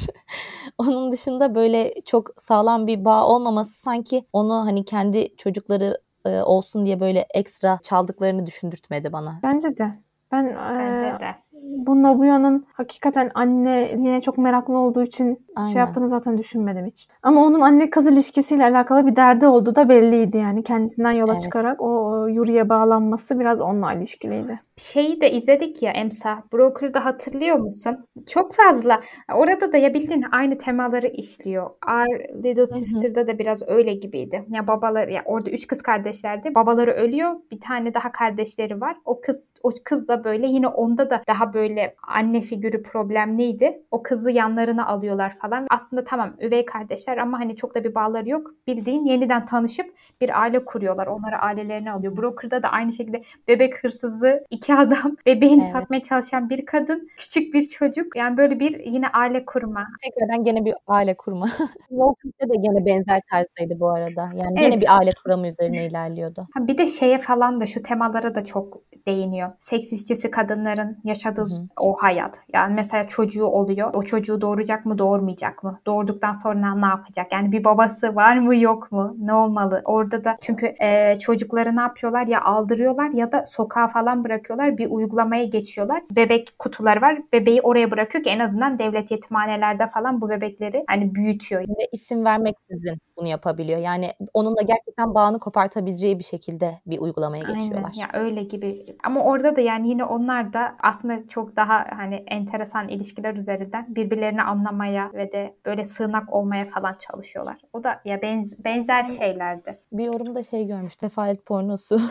Onun dışında böyle çok sağlam bir bağ olmaması sanki onu hani kendi çocukları e, olsun diye böyle ekstra çaldıklarını düşündürtmedi bana. Bence de. Ben Bence e, de. Bu Nobuya'nın hakikaten anneliğine çok meraklı olduğu için Aynen. şey yaptığını zaten düşünmedim hiç. Ama onun anne kız ilişkisiyle alakalı bir derdi olduğu da belliydi yani. Kendisinden yola Evet. çıkarak o Yuri'ye bağlanması biraz onunla ilişkiliydi. Şeyi de izledik ya Emsa. Broker'da hatırlıyor musun? Çok fazla. Orada da ya bildiğin aynı temaları işliyor. Our Little Sister'da da biraz öyle gibiydi. Ya babaları ya orada üç kız kardeşlerdi. Babaları ölüyor. Bir tane daha kardeşleri var. O kız o kız da böyle yine onda da daha böyle anne figürü problemliydi. O kızı yanlarına alıyorlar falan. Aslında tamam üvey kardeşler ama hani çok da bir bağları yok. Bildiğin yeniden tanışıp bir aile kuruyorlar. Onları ailelerine alıyor. Broker'da da aynı şekilde bebek hırsızı iki adam, bebeğini Evet. satmaya çalışan bir kadın, küçük bir çocuk. Yani böyle bir yine aile kurma. Tekrardan gene bir aile kurma. [LAUGHS] Walking'de de gene benzer tarzdaydı bu arada. Yani Evet. gene bir aile kuramı üzerine ilerliyordu. Ha, bir de şeye falan da şu temalara da çok değiniyor. Seks işçisi kadınların yaşadığı hı. o hayat. Yani mesela çocuğu oluyor. O çocuğu doğuracak mı, doğurmayacak mı? Doğurduktan sonra ne yapacak? Yani bir babası var mı, yok mu? Ne olmalı? Orada da çünkü e, çocukları ne yapıyorlar? Ya aldırıyorlar ya da sokağa falan bırakıyorlar. Bir uygulamaya geçiyorlar. Bebek kutuları var. Bebeği oraya bırakıyor ki en azından devlet yetimhanelerde falan bu bebekleri hani büyütüyor. Ve isim vermeksizin bunu yapabiliyor. Yani onunla gerçekten bağını kopartabileceği bir şekilde bir uygulamaya geçiyorlar. Aynen. Ya öyle gibi. Ama orada da yani yine onlar da aslında çok daha hani enteresan ilişkiler üzerinden birbirlerini anlamaya ve de böyle sığınak olmaya falan çalışıyorlar. O da ya benz- benzer şeylerdi. Bir yorumda şey görmüş. Tefalet pornosu [LAUGHS]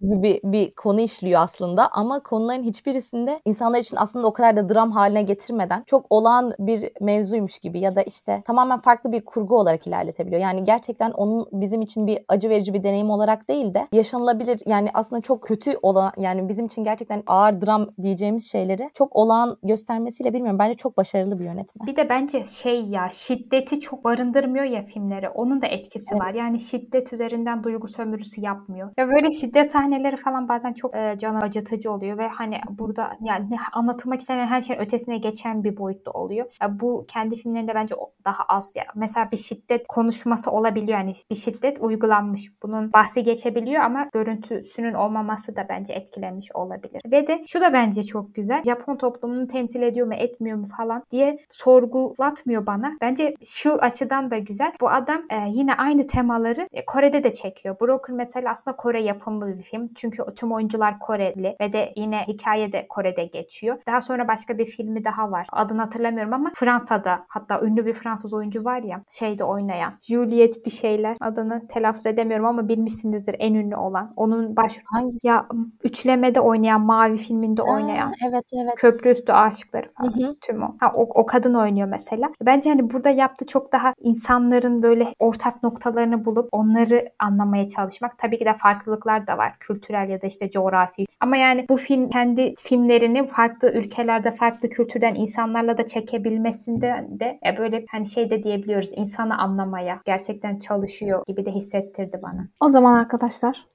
gibi bir, bir konu işliyor aslında ama konuların hiçbirisinde insanlar için aslında o kadar da dram haline getirmeden çok olağan bir mevzuymuş gibi ya da işte tamamen farklı bir kurgu olarak ilerletebiliyor. Yani gerçekten onun bizim için bir acı verici bir deneyim olarak değil de yaşanılabilir yani aslında çok kötü olan yani bizim için gerçekten ağır dram diyeceğimiz şeyleri çok olağan göstermesiyle bilmiyorum. Bence çok başarılı bir yönetmen. Bir de bence şey ya şiddeti çok barındırmıyor ya filmleri. Onun da etkisi Evet. var. Yani şiddet üzerinden duygu sömürüsü yapmıyor. Ya böyle şiddet sahneleri falan bazen çok e, canı acıtıcı oluyor ve hani burada yani anlatılmak istenen her şeyin ötesine geçen bir boyutta oluyor. Ya bu kendi filmlerinde bence daha az ya. Mesela bir şiddet konuşması olabiliyor. Yani bir şiddet uygulanmış. Bunun bahsi geçebiliyor ama görüntüsünün olmaması da bence etkilemiş olabilir. Ve de şu da bence çok güzel. Japon toplumunu temsil ediyor mu etmiyor mu falan diye sorgulatmıyor bana. Bence şu açıdan da güzel. Bu adam e, yine aynı temaları e, Kore'de de çekiyor. Broker mesela aslında Kore yapımı bir film. Çünkü tüm oyuncular Koreli ve de yine hikaye de Kore'de geçiyor. Daha sonra başka bir filmi daha var. Adını hatırlamıyorum ama Fransa'da hatta ünlü bir Fransız oyuncu var ya şeyde oynayan. Juliet bir şeyler. Adını telaffuz edemiyorum ama bilmişsinizdir en ünlü olan. Onun baş Hangisi? ya üçlemede oynayan Mavi filminde oynayan. Aa, evet evet. Köprü üstü aşıkları falan. Hı hı. Tüm o. Ha, o. O kadın oynuyor mesela. Bence hani burada yaptığı çok daha insanların böyle ortak noktalarını bulup onları anlamaya çalışmak. Tabii ki de farklılıklar da var. Kültürel ya da işte coğrafi. Ama yani bu film kendi filmlerini farklı ülkelerde farklı kültürden insanlarla da çekebilmesinden de e, böyle hani şey de diyebiliyoruz. insanı anlamaya gerçekten çalışıyor gibi de hissettirdi bana. O zaman arkadaşlar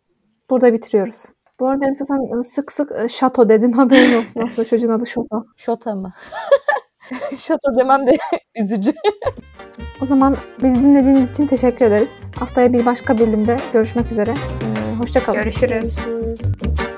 burada bitiriyoruz. Bu arada Emsa sen e, sık sık e, şato dedin haberin olsun [LAUGHS] aslında çocuğun adı Şoto. Şota mı? [LAUGHS] Şota demem de [LAUGHS] üzücü. O zaman bizi dinlediğiniz için teşekkür ederiz. Haftaya bir başka bölümde görüşmek üzere. Hoşçakalın. Görüşürüz. Görüşürüz.